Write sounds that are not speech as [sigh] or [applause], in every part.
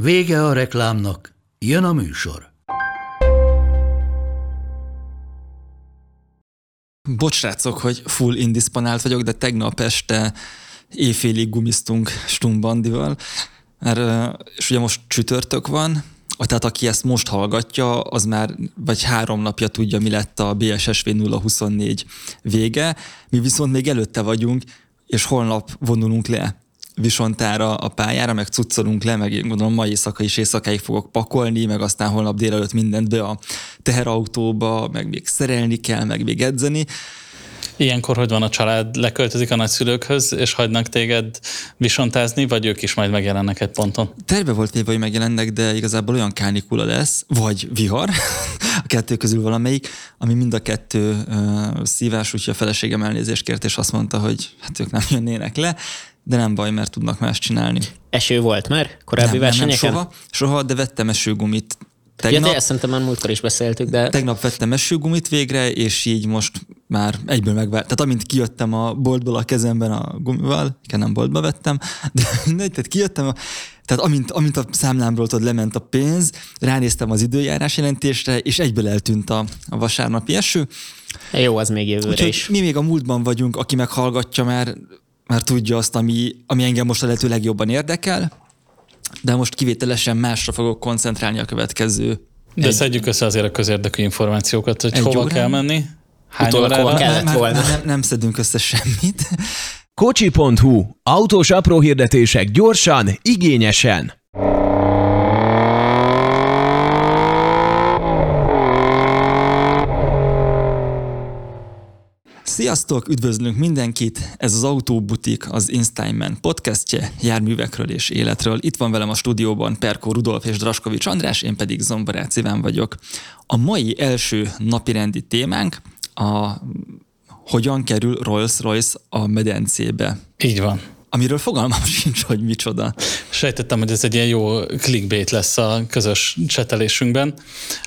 Vége a reklámnak, jön a műsor. Bocs, srácok, hogy full indisponált vagyok, de tegnap este éjfélig gumiztunk Stumbandival, mert, és ugye most csütörtök van, tehát aki ezt most hallgatja, az már vagy három napja tudja, mi lett a BSSV 024 vége, mi viszont még előtte vagyunk, és holnap vonulunk le visontára a pályára, meg cuccolunk le, meg gondolom mai éjszaka is éjszakáig fogok pakolni, meg aztán holnap délelőtt mindent be a teherautóba, meg még szerelni kell, meg még edzeni. Ilyenkor hogy van a család? Leköltözik a nagyszülőkhöz, és hagynak téged visontázni, vagy ők is majd megjelennek egy ponton? Terve volt még, hogy megjelennek, de igazából olyan kánikula lesz, vagy vihar, [laughs] a kettő közül valamelyik, ami mind a kettő uh, szívás, úgyhogy a feleségem elnézést kért, és azt mondta, hogy hát ők nem [laughs] jönnének le, de nem baj, mert tudnak más csinálni. Eső volt már korábbi nem, versenyeken? Nem, nem, soha, soha, de vettem esőgumit Tegnap, ja, de ezt szerintem már múltkor is beszéltük, de... Tegnap vettem esőgumit végre, és így most már egyből megvált. Tehát amint kijöttem a boltból a kezemben a gumival, igen, nem boltba vettem, de [laughs] mindegy, tehát kijöttem, a, tehát amint, amint a számlámról tudod, lement a pénz, ránéztem az időjárás jelentésre, és egyből eltűnt a, a vasárnapi eső. Jó, az még jövőre Úgyhogy is. Mi még a múltban vagyunk, aki meghallgatja már, már tudja azt, ami, ami engem most a lehető legjobban érdekel, de most kivételesen másra fogok koncentrálni a következő. De egy... szedjük össze azért a közérdekű információkat, hogy egy hova órán? kell menni? Hány órára? kellett volna. Nem, nem szedünk össze semmit. Kocsi.hu. Autós apró hirdetések gyorsan, igényesen. Sziasztok, üdvözlünk mindenkit! Ez az Autóbutik, az Instagram podcastje járművekről és életről. Itt van velem a stúdióban Perkó Rudolf és Draskovics András, én pedig Zombarác Iván vagyok. A mai első napirendi témánk a hogyan kerül Rolls-Royce a medencébe. Így van amiről fogalmam [laughs] sincs, hogy micsoda. Sejtettem, hogy ez egy ilyen jó clickbait lesz a közös csetelésünkben.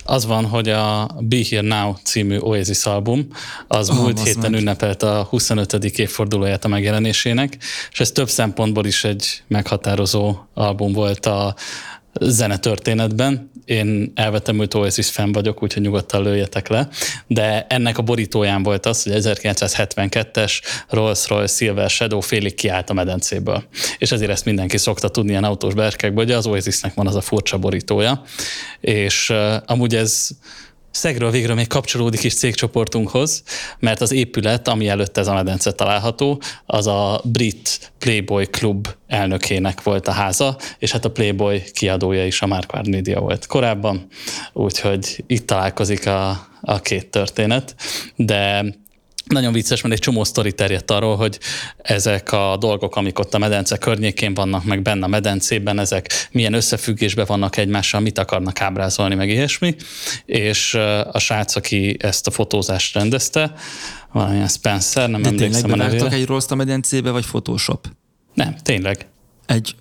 Az van, hogy a Be Here Now című Oasis album az oh, múlt az héten meg. ünnepelt a 25. évfordulóját a megjelenésének, és ez több szempontból is egy meghatározó album volt a zenetörténetben. Én elvetemült Oasis fan vagyok, úgyhogy nyugodtan lőjetek le, de ennek a borítóján volt az, hogy 1972-es Rolls-Royce Silver Shadow félig kiállt a medencéből. És ezért ezt mindenki szokta tudni ilyen autós berkekből, hogy az Oasisnek van az a furcsa borítója, és uh, amúgy ez Szegről végről még kapcsolódik is cégcsoportunkhoz, mert az épület, ami előtt ez a medence található, az a brit Playboy Club elnökének volt a háza, és hát a Playboy kiadója is a Marquardt Media volt korábban, úgyhogy itt találkozik a, a két történet, de nagyon vicces, mert egy csomó sztori terjedt arról, hogy ezek a dolgok, amik ott a medence környékén vannak, meg benne a medencében, ezek milyen összefüggésben vannak egymással, mit akarnak ábrázolni, meg ilyesmi. És a srác, aki ezt a fotózást rendezte, valamilyen Spencer, nem De emlékszem a nevére. egy rossz a medencébe, vagy Photoshop? Nem, tényleg. Egy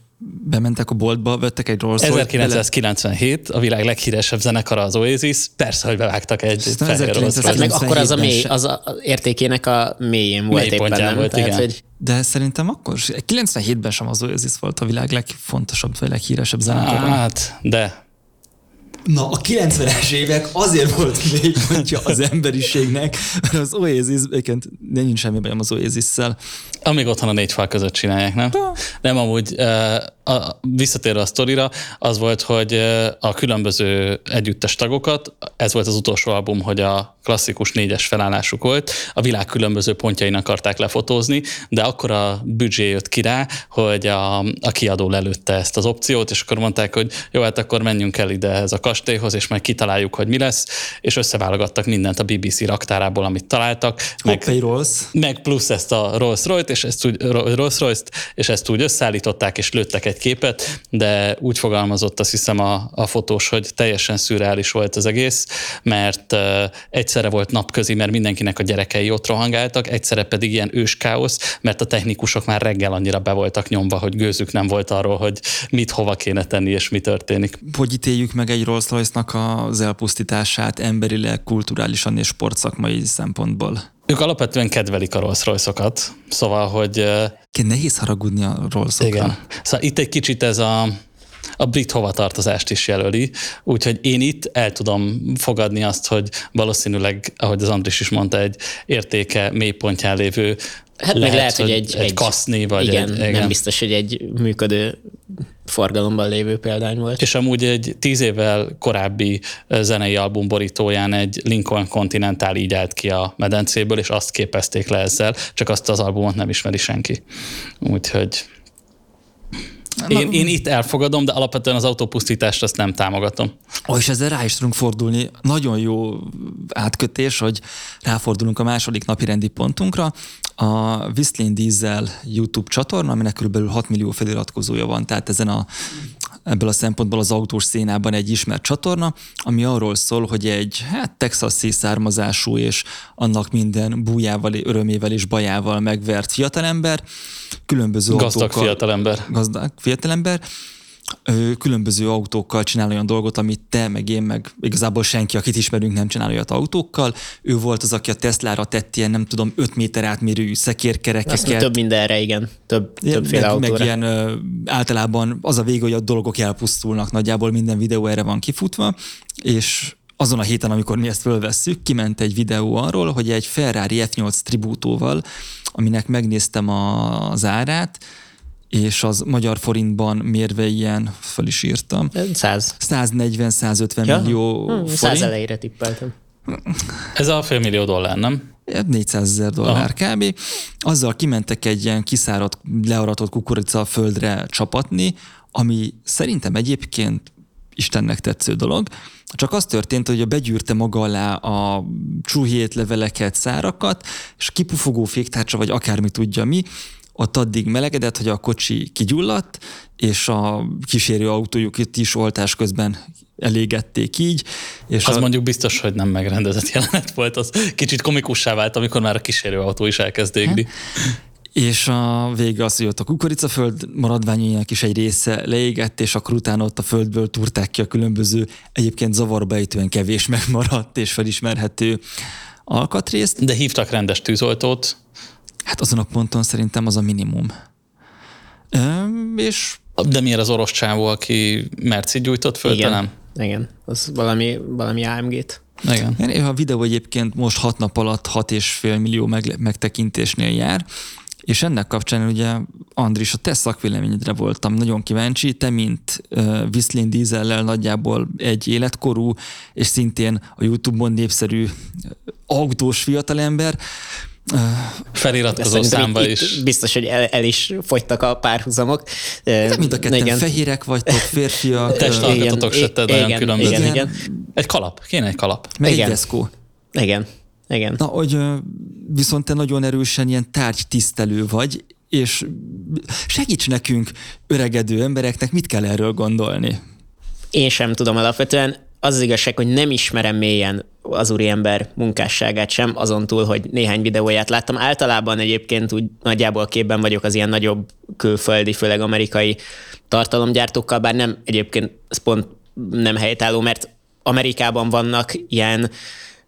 bementek a boltba, vettek egy Rolls 1997, a világ leghíresebb zenekara az Oasis, persze, hogy bevágtak egy fehér hát meg akkor az a mély, az a értékének a mélyén volt mély éppen, nem? Volt, Tehát, igen. Hogy... De szerintem akkor 97-ben sem az Oasis volt a világ legfontosabb, vagy leghíresebb zenekara. Hát, de Na, a 90-es évek azért volt mélypontja az emberiségnek, mert az Oasis, egyébként nincs semmi bajom az Oasis-szel. Amíg otthon a négy fal között csinálják, nem? De. Nem, amúgy a, visszatérve a sztorira, az volt, hogy a különböző együttes tagokat, ez volt az utolsó album, hogy a klasszikus négyes felállásuk volt, a világ különböző pontjain akarták lefotózni, de akkor a büdzsé jött ki rá, hogy a, a kiadó lelőtte ezt az opciót, és akkor mondták, hogy jó, hát akkor menjünk el ide ez a kastélyhoz, és majd kitaláljuk, hogy mi lesz, és összeválogattak mindent a BBC raktárából, amit találtak. Meg, Rolls. meg plusz ezt a Rolls-Royce-t, és ezt úgy, Rolls-Royce-t, és ezt úgy összeállították, és lőttek egy képet, de úgy fogalmazott azt hiszem a, a fotós, hogy teljesen szürreális volt az egész, mert egyszerre volt napközi, mert mindenkinek a gyerekei ott rohangáltak, egyszerre pedig ilyen őskáosz, mert a technikusok már reggel annyira be voltak nyomva, hogy gőzük nem volt arról, hogy mit hova kéne tenni és mi történik. Hogy ítéljük meg egy Rolls Royce-nak az elpusztítását emberileg, kulturálisan és sportszakmai szempontból? Ők alapvetően kedvelik a Rolls Royce-okat, szóval, hogy... Nehéz haragudni a rolls Igen. Szóval itt egy kicsit ez a, a brit hovatartozást is jelöli, úgyhogy én itt el tudom fogadni azt, hogy valószínűleg, ahogy az Andris is mondta, egy értéke mélypontján lévő Hát lehet, meg lehet, hogy egy, egy, egy kaszni, vagy igen, egy, igen, nem biztos, hogy egy működő forgalomban lévő példány volt. És amúgy egy tíz évvel korábbi zenei album borítóján egy Lincoln Continental így állt ki a medencéből, és azt képezték le ezzel, csak azt az albumot nem ismeri senki. Úgyhogy én, én itt elfogadom, de alapvetően az autópusztítást azt nem támogatom. Ó, és ezzel rá is tudunk fordulni. Nagyon jó átkötés, hogy ráfordulunk a második napi rendi pontunkra. A Whistling Diesel YouTube csatorna, aminek kb. 6 millió feliratkozója van, tehát ezen a ebből a szempontból az autós szénában egy ismert csatorna, ami arról szól, hogy egy hát texasi származású és annak minden bújával, örömével és bajával megvert fiatalember, különböző Gazdag autókkal, fiatalember. Gazdag fiatalember, különböző autókkal csinál olyan dolgot, amit te, meg én, meg igazából senki, akit ismerünk, nem csinál olyat autókkal. Ő volt az, aki a Teslára tett ilyen, nem tudom, 5 méter átmérő szekérkerekeket. több mindenre, igen. Több, többféle meg, autóra. meg ilyen általában az a vége, hogy a dolgok elpusztulnak, nagyjából minden videó erre van kifutva, és azon a héten, amikor mi ezt fölvesszük, kiment egy videó arról, hogy egy Ferrari F8 tribútóval, aminek megnéztem az árát, és az magyar forintban mérve ilyen, fel is írtam. 100. 140-150 ja? millió hmm, forint. 100 elejére tippeltem. Ez a fél millió dollár, nem? 400 ezer dollár Aha. kb. Azzal kimentek egy ilyen kiszáradt, learatott kukorica a földre csapatni, ami szerintem egyébként Istennek tetsző dolog. Csak az történt, hogy a begyűrte maga alá a csúhét, leveleket, szárakat, és kipufogó féktárcsa, vagy akármi tudja mi, ott addig melegedett, hogy a kocsi kigyulladt, és a kísérő autójukat is oltás közben elégették így. És az a... mondjuk biztos, hogy nem megrendezett jelenet volt, az kicsit komikussá vált, amikor már a kísérő autó is elkezd égni. És a vége az, hogy ott a kukoricaföld maradványainak is egy része leégett, és akkor utána ott a földből turták ki a különböző, egyébként zavarba ejtően kevés megmaradt és felismerhető alkatrészt. De hívtak rendes tűzoltót, Hát azon a ponton szerintem az a minimum. És... De miért az orosz csávó, aki Merci gyújtott föl, Igen. nem? Igen, az valami, valami AMG-t. Igen. A videó egyébként most hat nap alatt 6,5 millió meg, megtekintésnél jár, és ennek kapcsán ugye, Andris, a te szakvéleményedre voltam nagyon kíváncsi, te, mint uh, Whistling Diesellel nagyjából egy életkorú, és szintén a YouTube-on népszerű autós fiatalember, Feliratkozó számba itt, is. Itt biztos, hogy el, el is fogytak a párhuzamok. De mind a ketten igen. fehérek vagytok, férfiak. Testalkatotok se te nagyon különböző. Igen, igen. Egy kalap, kéne egy kalap. Meg igen. egy deszkó. Igen, igen. Na, hogy viszont te nagyon erősen ilyen tárgytisztelő vagy, és segíts nekünk, öregedő embereknek, mit kell erről gondolni? Én sem tudom alapvetően. Az az igazság, hogy nem ismerem mélyen az úriember munkásságát sem, azon túl, hogy néhány videóját láttam. Általában egyébként úgy nagyjából képben vagyok az ilyen nagyobb külföldi, főleg amerikai tartalomgyártókkal, bár nem egyébként ez pont nem helytálló, mert Amerikában vannak ilyen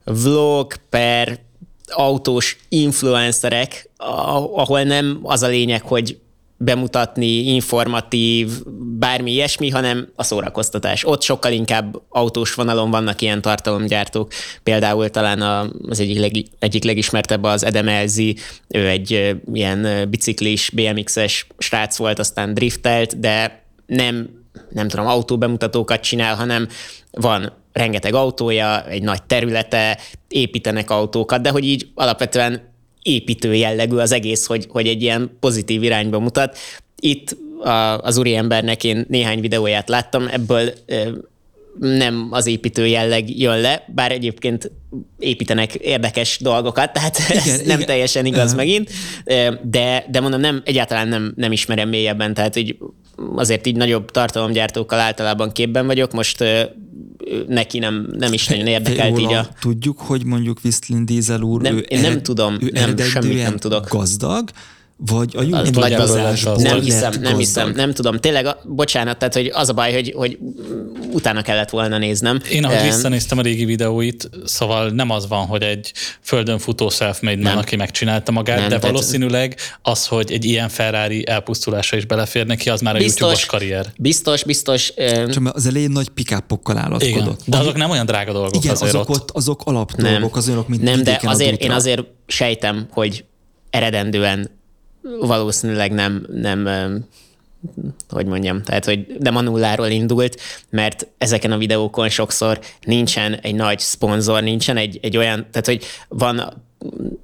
vlog per autós influencerek, ahol nem az a lényeg, hogy bemutatni, informatív, bármi ilyesmi, hanem a szórakoztatás. Ott sokkal inkább autós vonalon vannak ilyen tartalomgyártók. Például talán az egyik, leg, egyik legismertebb az Edem Elzi, ő egy ilyen biciklis, BMX-es srác volt, aztán driftelt, de nem nem tudom, autóbemutatókat csinál, hanem van rengeteg autója, egy nagy területe, építenek autókat, de hogy így alapvetően építő jellegű az egész, hogy, hogy egy ilyen pozitív irányba mutat. Itt a, az úriembernek én néhány videóját láttam, ebből nem az építő jelleg jön le, bár egyébként építenek érdekes dolgokat, tehát igen, ez nem igen. teljesen igaz uh-huh. megint, de, de mondom, nem, egyáltalán nem, nem ismerem mélyebben, tehát hogy azért így nagyobb tartalomgyártókkal általában képben vagyok, most neki nem, nem is nagyon érdekelt így a... Tudjuk, hogy mondjuk Whistling Diesel úr, nem, ő én ered, nem tudom, ő nem, semmit nem tudok. gazdag, vagy a YouTube vagy Nem hiszem, nem hiszem, nem tudom. Tényleg, bocsánat, tehát hogy az a baj, hogy, hogy utána kellett volna néznem. Én, ahogy visszanéztem a régi videóit, szóval nem az van, hogy egy földön futó self-made man, aki megcsinálta magát, nem, de tehát... valószínűleg az, hogy egy ilyen Ferrari elpusztulása is belefér neki, az már a biztos, YouTube-os karrier. Biztos, biztos. Csak az elején nagy pikápokkal állatkodott. Igen, de azok nem olyan drága dolgok igen, azért azok ott. azok alapdolgok, azok, mint Nem, de azért én azért sejtem, hogy eredendően valószínűleg nem, nem hogy mondjam, tehát, hogy nem a nulláról indult, mert ezeken a videókon sokszor nincsen egy nagy szponzor, nincsen egy, egy olyan, tehát, hogy van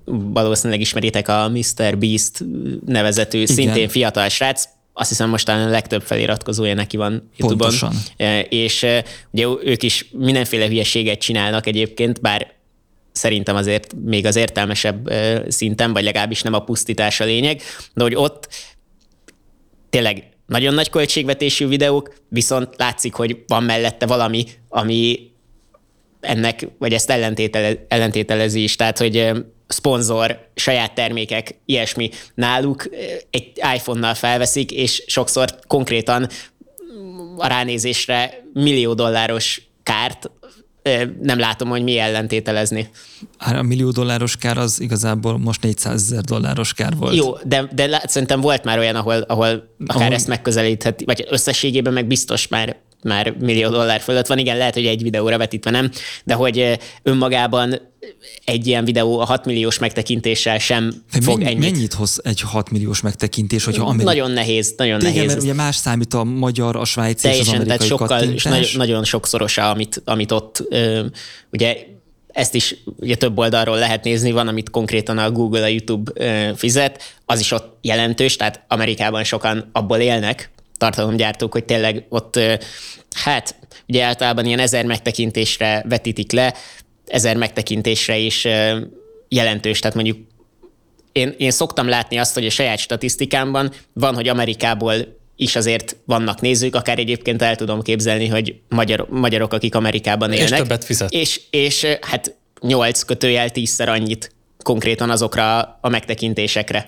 valószínűleg ismeritek a Mr. Beast nevezetű, Igen. szintén fiatal srác, azt hiszem most a legtöbb feliratkozója neki van YouTube-on. Pontosan. És ugye ők is mindenféle hülyeséget csinálnak egyébként, bár szerintem azért még az értelmesebb szinten, vagy legalábbis nem a pusztítás a lényeg, de hogy ott tényleg nagyon nagy költségvetésű videók, viszont látszik, hogy van mellette valami, ami ennek, vagy ezt ellentétele, ellentételezi is, tehát, hogy szponzor, saját termékek, ilyesmi náluk egy iPhone-nal felveszik, és sokszor konkrétan a ránézésre millió dolláros kárt nem látom, hogy mi ellentételezni. A millió dolláros kár az igazából most 400 ezer dolláros kár volt. Jó, de, de szerintem volt már olyan, ahol, ahol akár ahol... ezt megközelíthet, vagy összességében meg biztos már már millió dollár fölött van. Igen, lehet, hogy egy videóra vetítve nem, de hogy önmagában egy ilyen videó a 6 milliós megtekintéssel sem Fe fog mennyi, ennyit. Mennyit hoz egy 6 milliós megtekintés, hogyha amerikai... Nagyon nehéz, nagyon Igen, nehéz. mert ugye más számít a magyar, a svájci Teljesen, és az amerikai tehát sokkal, kattintás. nagyon, nagyon sokszorosa, amit, amit ott ö, ugye ezt is ugye több oldalról lehet nézni, van, amit konkrétan a Google, a YouTube ö, fizet, az is ott jelentős, tehát Amerikában sokan abból élnek, tartalomgyártók, hogy tényleg ott, hát ugye általában ilyen ezer megtekintésre vetítik le, ezer megtekintésre is jelentős, tehát mondjuk én, én szoktam látni azt, hogy a saját statisztikámban van, hogy Amerikából is azért vannak nézők, akár egyébként el tudom képzelni, hogy magyar, magyarok, akik Amerikában élnek. És többet fizet. És, és hát nyolc kötőjel tízszer annyit konkrétan azokra a megtekintésekre.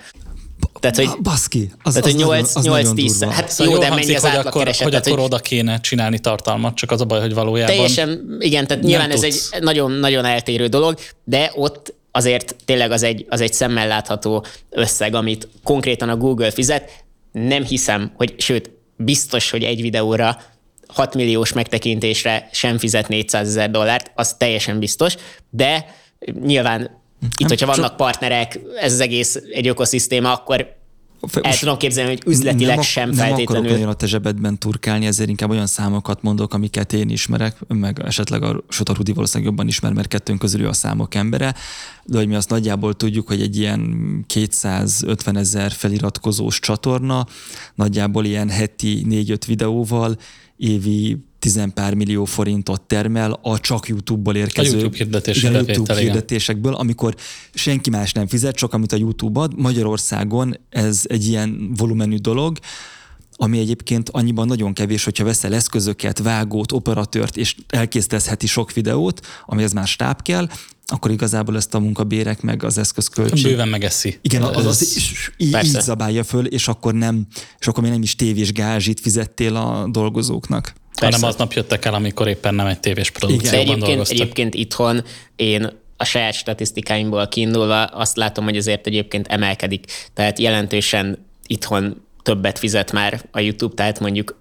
Tehát, hogy, Baszki, az, tehát, az, hogy 8, az 8 10 Hát szóval jó, de mennyi az hogy akkor, hogy tehát, akkor oda kéne csinálni tartalmat, csak az a baj, hogy valójában Teljesen, igen, tehát nyilván ez egy nagyon-nagyon eltérő dolog, de ott azért tényleg az egy, az egy szemmel látható összeg, amit konkrétan a Google fizet. Nem hiszem, hogy sőt, biztos, hogy egy videóra 6 milliós megtekintésre sem fizet 400 ezer dollárt, az teljesen biztos, de nyilván itt, hogyha vannak partnerek, ez az egész egy ökoszisztéma, akkor el tudom képzelni, hogy üzletileg nem, sem nem feltétlenül. Nem akarok a te zsebedben turkálni, ezért inkább olyan számokat mondok, amiket én ismerek, meg esetleg a Sotar Rudi valószínűleg jobban ismer, mert kettőnk közül ő a számok embere, de hogy mi azt nagyjából tudjuk, hogy egy ilyen 250 ezer feliratkozós csatorna, nagyjából ilyen heti 4-5 videóval, évi tizenpár millió forintot termel a csak YouTube-ból érkező a YouTube, hirdetés igen, YouTube hirdetésekből, amikor senki más nem fizet, csak amit a YouTube ad. Magyarországon ez egy ilyen volumenű dolog, ami egyébként annyiban nagyon kevés, hogyha veszel eszközöket, vágót, operatőrt, és elkészítezheti sok videót, amihez már stáb kell, akkor igazából ezt a munkabérek meg az eszközköltség. Bőven megeszi. Igen, az, az, az így, így zabálja föl, és akkor nem, és akkor még nem is tévés gázsit fizettél a dolgozóknak. Persze. Hanem aznap jöttek el, amikor éppen nem egy tévés produkcióban Igen. egyébként, egyébként itthon én a saját statisztikáimból kiindulva azt látom, hogy azért egyébként emelkedik. Tehát jelentősen itthon többet fizet már a YouTube, tehát mondjuk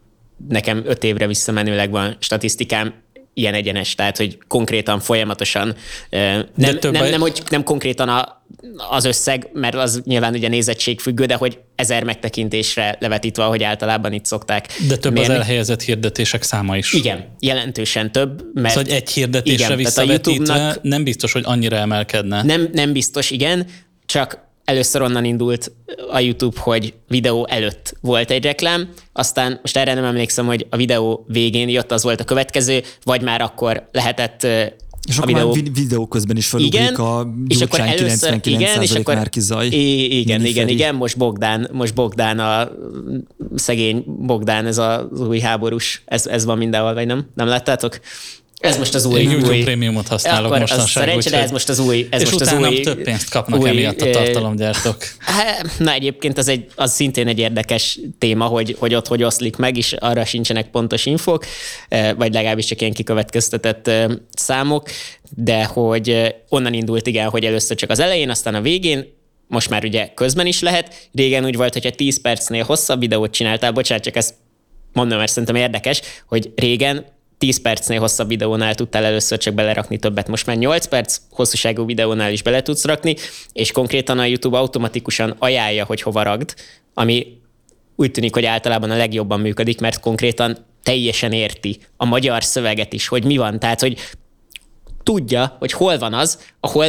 nekem öt évre visszamenőleg van statisztikám, ilyen egyenes, tehát hogy konkrétan folyamatosan, nem, nem, nem, nem, hogy nem konkrétan a, az összeg, mert az nyilván ugye nézettség függő, de hogy ezer megtekintésre levetítve, hogy általában itt szokták De több mérni. az elhelyezett hirdetések száma is. Igen, jelentősen több. Mert szóval egy hirdetésre igen, visszavetítve nem biztos, hogy annyira emelkedne. Nem, nem biztos, igen, csak először onnan indult a YouTube, hogy videó előtt volt egy reklám, aztán most erre nem emlékszem, hogy a videó végén jött, az volt a következő, vagy már akkor lehetett És akkor videó... már videó közben is felugrik igen, a és akkor először, igen, és akkor, zaj. Igen, igen, igen, most Bogdán, most Bogdán a szegény Bogdán, ez az új háborús, ez, ez van mindenhol, vagy nem? Nem láttátok? Ez most az új. Én YouTube új, prémiumot használok akkor mostanság. Szerencsére ez most az új. Ez és most az új, több pénzt kapnak új, emiatt a tartalomgyártók. Na egyébként az, egy, az szintén egy érdekes téma, hogy, hogy ott hogy oszlik meg, és arra sincsenek pontos infok, vagy legalábbis csak ilyen kikövetkeztetett számok, de hogy onnan indult igen, hogy először csak az elején, aztán a végén, most már ugye közben is lehet. Régen úgy volt, hogyha 10 percnél hosszabb videót csináltál, bocsánat, csak ezt mondom, mert szerintem érdekes, hogy régen 10 percnél hosszabb videónál tudtál először csak belerakni többet. Most már 8 perc hosszúságú videónál is bele tudsz rakni, és konkrétan a YouTube automatikusan ajánlja, hogy hova ragd, ami úgy tűnik, hogy általában a legjobban működik, mert konkrétan teljesen érti a magyar szöveget is, hogy mi van. Tehát, hogy tudja, hogy hol van az, ahol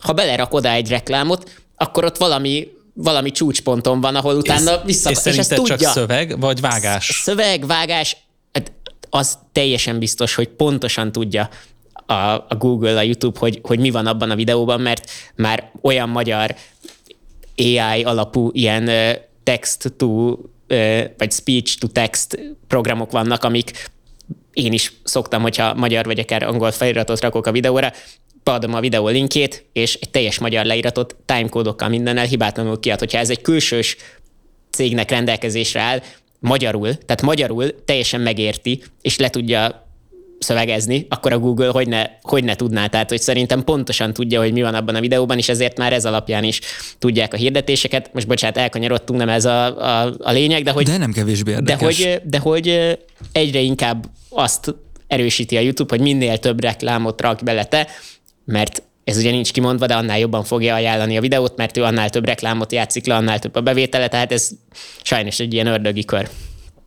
ha belerak oda egy reklámot, akkor ott valami valami csúcsponton van, ahol utána vissza... És, és ezt tudja. csak szöveg, vagy vágás? Szöveg, vágás, az teljesen biztos, hogy pontosan tudja a, a Google, a YouTube, hogy, hogy mi van abban a videóban, mert már olyan magyar AI alapú ilyen text to, vagy speech to text programok vannak, amik én is szoktam, hogyha magyar vagy akár angol feliratot rakok a videóra, beadom a videó linkjét, és egy teljes magyar leíratot timecódokkal mindennel hibátlanul kiad. Hogyha ez egy külsős cégnek rendelkezésre áll, magyarul, tehát magyarul teljesen megérti, és le tudja szövegezni, akkor a Google hogy ne, hogy ne tudná. Tehát, hogy szerintem pontosan tudja, hogy mi van abban a videóban, és ezért már ez alapján is tudják a hirdetéseket. Most bocsánat, elkanyarodtunk, nem ez a, a, a lényeg, de hogy... De nem kevésbé érdekes. De hogy, de hogy egyre inkább azt erősíti a YouTube, hogy minél több reklámot rak bele te, mert ez ugye nincs kimondva, de annál jobban fogja ajánlani a videót, mert ő annál több reklámot játszik le, annál több a bevétele, tehát ez sajnos egy ilyen ördögi kör.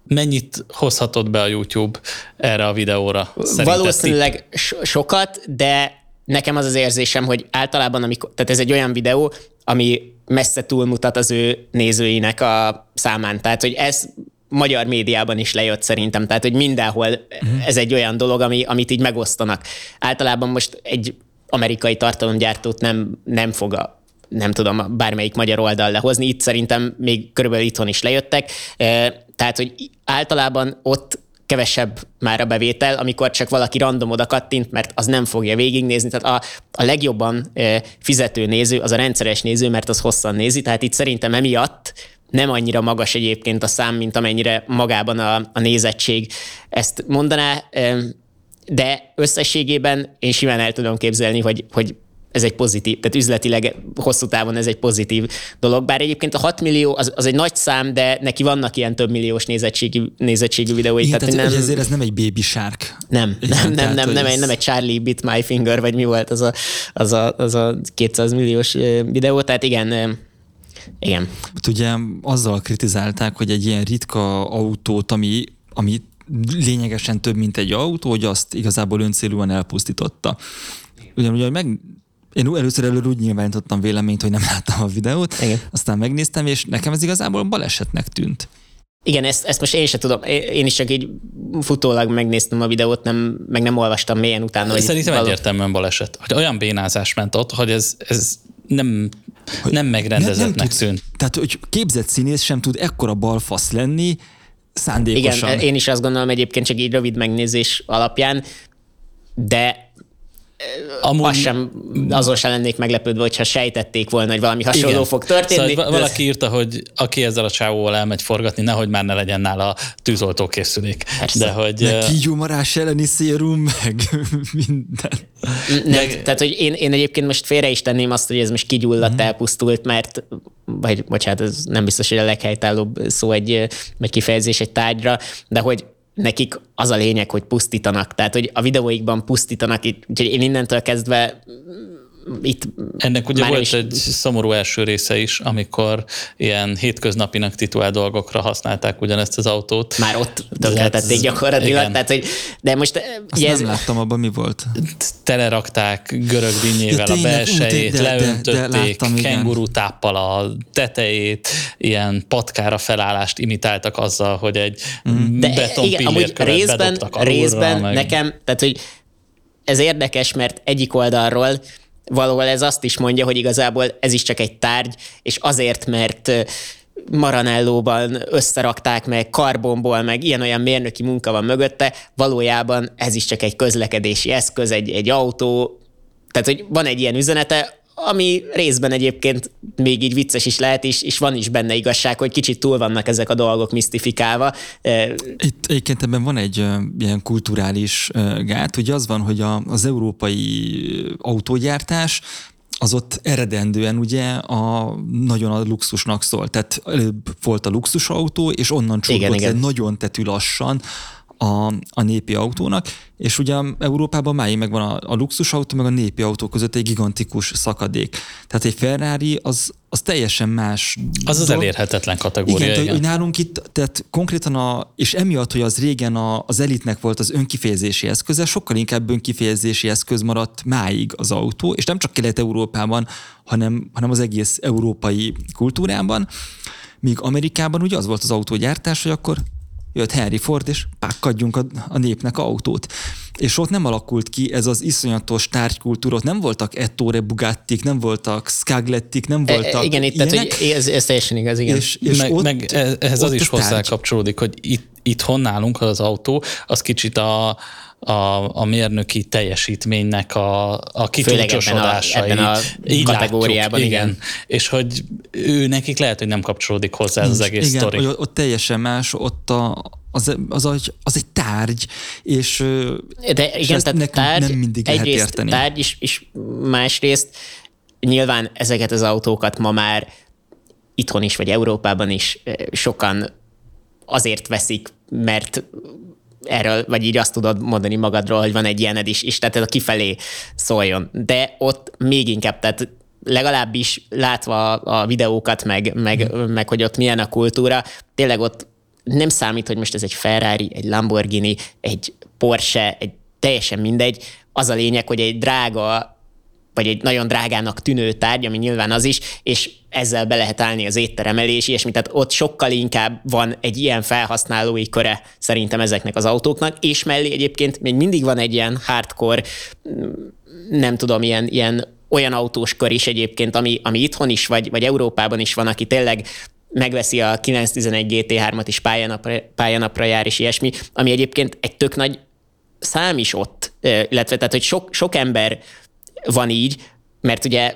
Mennyit hozhatott be a YouTube erre a videóra? Valószínűleg so- sokat, de nekem az az érzésem, hogy általában, amikor, tehát ez egy olyan videó, ami messze túlmutat az ő nézőinek a számán. Tehát, hogy ez magyar médiában is lejött szerintem, tehát hogy mindenhol uh-huh. ez egy olyan dolog, ami, amit így megosztanak. Általában most egy amerikai tartalomgyártót nem, nem fog a nem tudom, bármelyik magyar oldal lehozni. Itt szerintem még körülbelül itthon is lejöttek. Tehát, hogy általában ott kevesebb már a bevétel, amikor csak valaki random oda kattint, mert az nem fogja végignézni. Tehát a, a legjobban fizető néző az a rendszeres néző, mert az hosszan nézi. Tehát itt szerintem emiatt nem annyira magas egyébként a szám, mint amennyire magában a, a nézettség ezt mondaná de összességében én simán el tudom képzelni, hogy, hogy ez egy pozitív, tehát üzletileg hosszú távon ez egy pozitív dolog. Bár egyébként a 6 millió az, az egy nagy szám, de neki vannak ilyen több milliós nézettségű, nézettségű videói. Igen, tehát, tehát nem, ezért ez nem egy baby shark. Nem, Igen, nem, nem, nem, nem, egy, nem egy Charlie Bit My Finger, vagy mi volt az a, az a, az a 200 milliós videó, tehát igen, igen. Hát ugye azzal kritizálták, hogy egy ilyen ritka autót, ami, ami lényegesen több, mint egy autó, hogy azt igazából öncélúan elpusztította. Ugyanúgy, meg, én először előre úgy nyilvánítottam véleményt, hogy nem láttam a videót, Igen. aztán megnéztem, és nekem ez igazából balesetnek tűnt. Igen, ezt, ezt most én sem tudom. Én is csak így futólag megnéztem a videót, nem, meg nem olvastam mélyen utána. Hogy Szerintem való... egyértelműen baleset. Hogy olyan bénázás ment ott, hogy ez, ez nem, hogy nem megrendezettnek tűnt. Tehát, hogy képzett színész sem tud ekkora balfasz lenni, szándékosan. Igen, én is azt gondolom egyébként csak így rövid megnézés alapján, de Amúgy... Az sem, azon sem lennék meglepődve, hogyha sejtették volna, hogy valami hasonló Igen. fog történni. Szóval de... valaki írta, hogy aki ezzel a csávóval elmegy forgatni, nehogy már ne legyen nála tűzoltókészülék. Persze. De hogy... Meg kígyómarás elleni szérum, meg [laughs] minden. Nem, meg... Tehát, hogy én, én egyébként most félre is tenném azt, hogy ez most kigyulladt, mm. elpusztult, mert vagy bocsánat, ez nem biztos, hogy a leghelytállóbb szó egy, egy kifejezés egy tárgyra, de hogy nekik az a lényeg, hogy pusztítanak. Tehát, hogy a videóikban pusztítanak, úgyhogy én innentől kezdve itt Ennek ugye volt is... egy szomorú első része is, amikor ilyen hétköznapinak titulált dolgokra használták ugyanezt az autót. Már ott tönkretették gyakorlatilag, igen. tehát hogy, de most... Azt nem ez... láttam, abban mi volt? Telerakták görög dinnyével ja, a belsejét, de, leöntötték, de, de kenguru táppal a tetejét, ilyen patkára felállást imitáltak azzal, hogy egy mm. betonpillér követ részben, részben meg... nekem, tehát hogy ez érdekes, mert egyik oldalról valahol ez azt is mondja, hogy igazából ez is csak egy tárgy, és azért, mert Maranellóban összerakták meg, karbonból, meg ilyen-olyan mérnöki munka van mögötte, valójában ez is csak egy közlekedési eszköz, egy, egy autó, tehát hogy van egy ilyen üzenete, ami részben egyébként még így vicces is lehet, és, és van is benne igazság, hogy kicsit túl vannak ezek a dolgok misztifikálva. Itt egyébként ebben van egy ilyen kulturális gát, hogy az van, hogy a, az európai autógyártás az ott eredendően ugye a, nagyon a luxusnak szólt. Tehát előbb volt a luxusautó, és onnan csúszott nagyon tetű lassan a, a népi autónak, és ugye Európában máig megvan a, a luxusautó, meg a népi autó között egy gigantikus szakadék. Tehát egy Ferrari az, az teljesen más. Az az elérhetetlen kategória. Igen, igen. Hogy nálunk itt, tehát konkrétan a, és emiatt, hogy az régen a, az elitnek volt az önkifejezési eszköze, sokkal inkább önkifejezési eszköz maradt máig az autó, és nem csak Kelet-Európában, hanem, hanem az egész európai kultúrában. Míg Amerikában ugye az volt az autógyártás, hogy akkor jött Henry Ford, és pákkadjunk a, a népnek autót. És ott nem alakult ki ez az iszonyatos tárgykultúra, ott nem voltak Ettore Bugattik, nem voltak Skaglettik, nem e, voltak e, Igen, itt, tehát, hogy ez, ez teljesen igaz, igen. És, és meg, ott, meg ehhez az is hozzá kapcsolódik, hogy itt, itthon nálunk az autó, az kicsit a, a, a mérnöki teljesítménynek a, a kitúcsosodásait. Ebben a, ebben a kategóriában, látjuk, igen. igen. És hogy ő nekik lehet, hogy nem kapcsolódik hozzá ez az egész igen, sztori. Hogy ott teljesen más, ott a, az, az, az, az egy tárgy, és, De igen, és tehát tárgy, nem mindig lehet érteni. tárgy, és, és másrészt nyilván ezeket az autókat ma már itthon is, vagy Európában is sokan azért veszik, mert erről, vagy így azt tudod mondani magadról, hogy van egy ilyened is, és tehát ez a kifelé szóljon. De ott még inkább, tehát legalábbis látva a videókat, meg, meg, mm. meg hogy ott milyen a kultúra, tényleg ott nem számít, hogy most ez egy Ferrari, egy Lamborghini, egy Porsche, egy teljesen mindegy. Az a lényeg, hogy egy drága vagy egy nagyon drágának tűnő tárgy, ami nyilván az is, és ezzel be lehet állni az étterem elé, és ilyesmi. Tehát ott sokkal inkább van egy ilyen felhasználói köre szerintem ezeknek az autóknak, és mellé egyébként még mindig van egy ilyen hardcore, nem tudom, ilyen, ilyen olyan autós kör is egyébként, ami, ami itthon is, vagy, vagy Európában is van, aki tényleg megveszi a 911 GT3-at is pályanapra, pályanapra jár, és ilyesmi, ami egyébként egy tök nagy szám is ott, illetve tehát, hogy sok, sok ember van így, mert ugye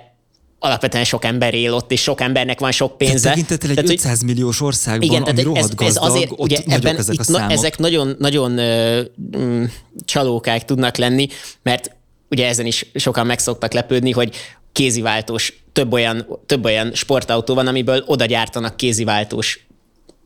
alapvetően sok ember él ott, és sok embernek van sok pénze. Tekintettel egy tehát, 500 milliós országban, igen, ami rohadt ez, gazdag, ez azért, ott ugye ebben ezek a számok. Ezek nagyon, nagyon uh, csalókák tudnak lenni, mert ugye ezen is sokan meg szoktak lepődni, hogy kéziváltós, több olyan, több olyan sportautó van, amiből oda gyártanak kéziváltós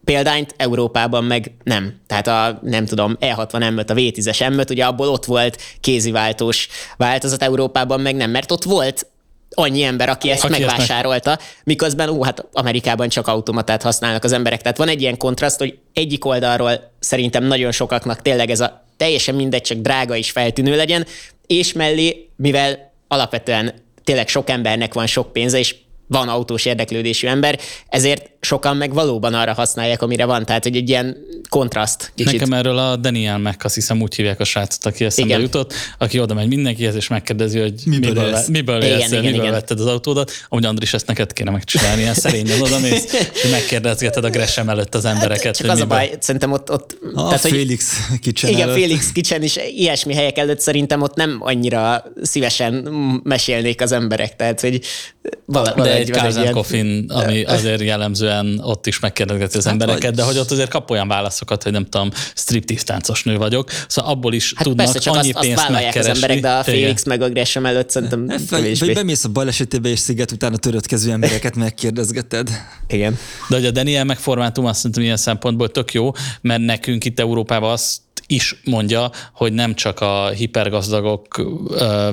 példányt, Európában meg nem. Tehát a, nem tudom, E60 m a V10-es m ugye abból ott volt kéziváltós változat, Európában meg nem, mert ott volt annyi ember, aki ezt aki megvásárolta, ezt meg... miközben, ó, hát Amerikában csak automatát használnak az emberek. Tehát van egy ilyen kontraszt, hogy egyik oldalról szerintem nagyon sokaknak tényleg ez a teljesen mindegy, csak drága és feltűnő legyen, és mellé, mivel alapvetően tényleg sok embernek van sok pénze, és van autós érdeklődésű ember, ezért sokan meg valóban arra használják, amire van. Tehát, hogy egy ilyen kontraszt kicsit. Nekem erről a Daniel meg azt hiszem úgy hívják a srácot, aki eszembe igen. jutott, aki oda megy mindenkihez, és megkérdezi, hogy miből, miből, le, miből, igen, élsz, igen, miből igen. vetted az autódat. Amúgy Andris, ezt neked kéne megcsinálni, ilyen szerényen [laughs] oda mész, és megkérdezgeted a Gresham előtt az embereket. Hát, csak az miből... a baj, szerintem ott... ott a tehát, Félix kicsen Igen, előtt. Félix kicsen is ilyesmi helyek előtt szerintem ott nem annyira szívesen mesélnék az emberek, tehát hogy vala, de egy Kárzen Coffin, ami [laughs] azért jellemzően ott is megkérdezgeti az hát embereket, vagy... de hogy ott azért kap olyan válaszokat, hogy nem tudom, striptease táncos nő vagyok, szóval abból is hát tudnak persze, csak annyi azt, pénzt azt megkeresni. az emberek, de a Félix meg a Gresham előtt szerintem hát, vagy, bemész a balesetébe, és sziget utána törötkező embereket megkérdezgeted. Igen. De hogy a Daniel megformátum azt szerintem ilyen szempontból tök jó, mert nekünk itt Európában azt is mondja, hogy nem csak a hipergazdagok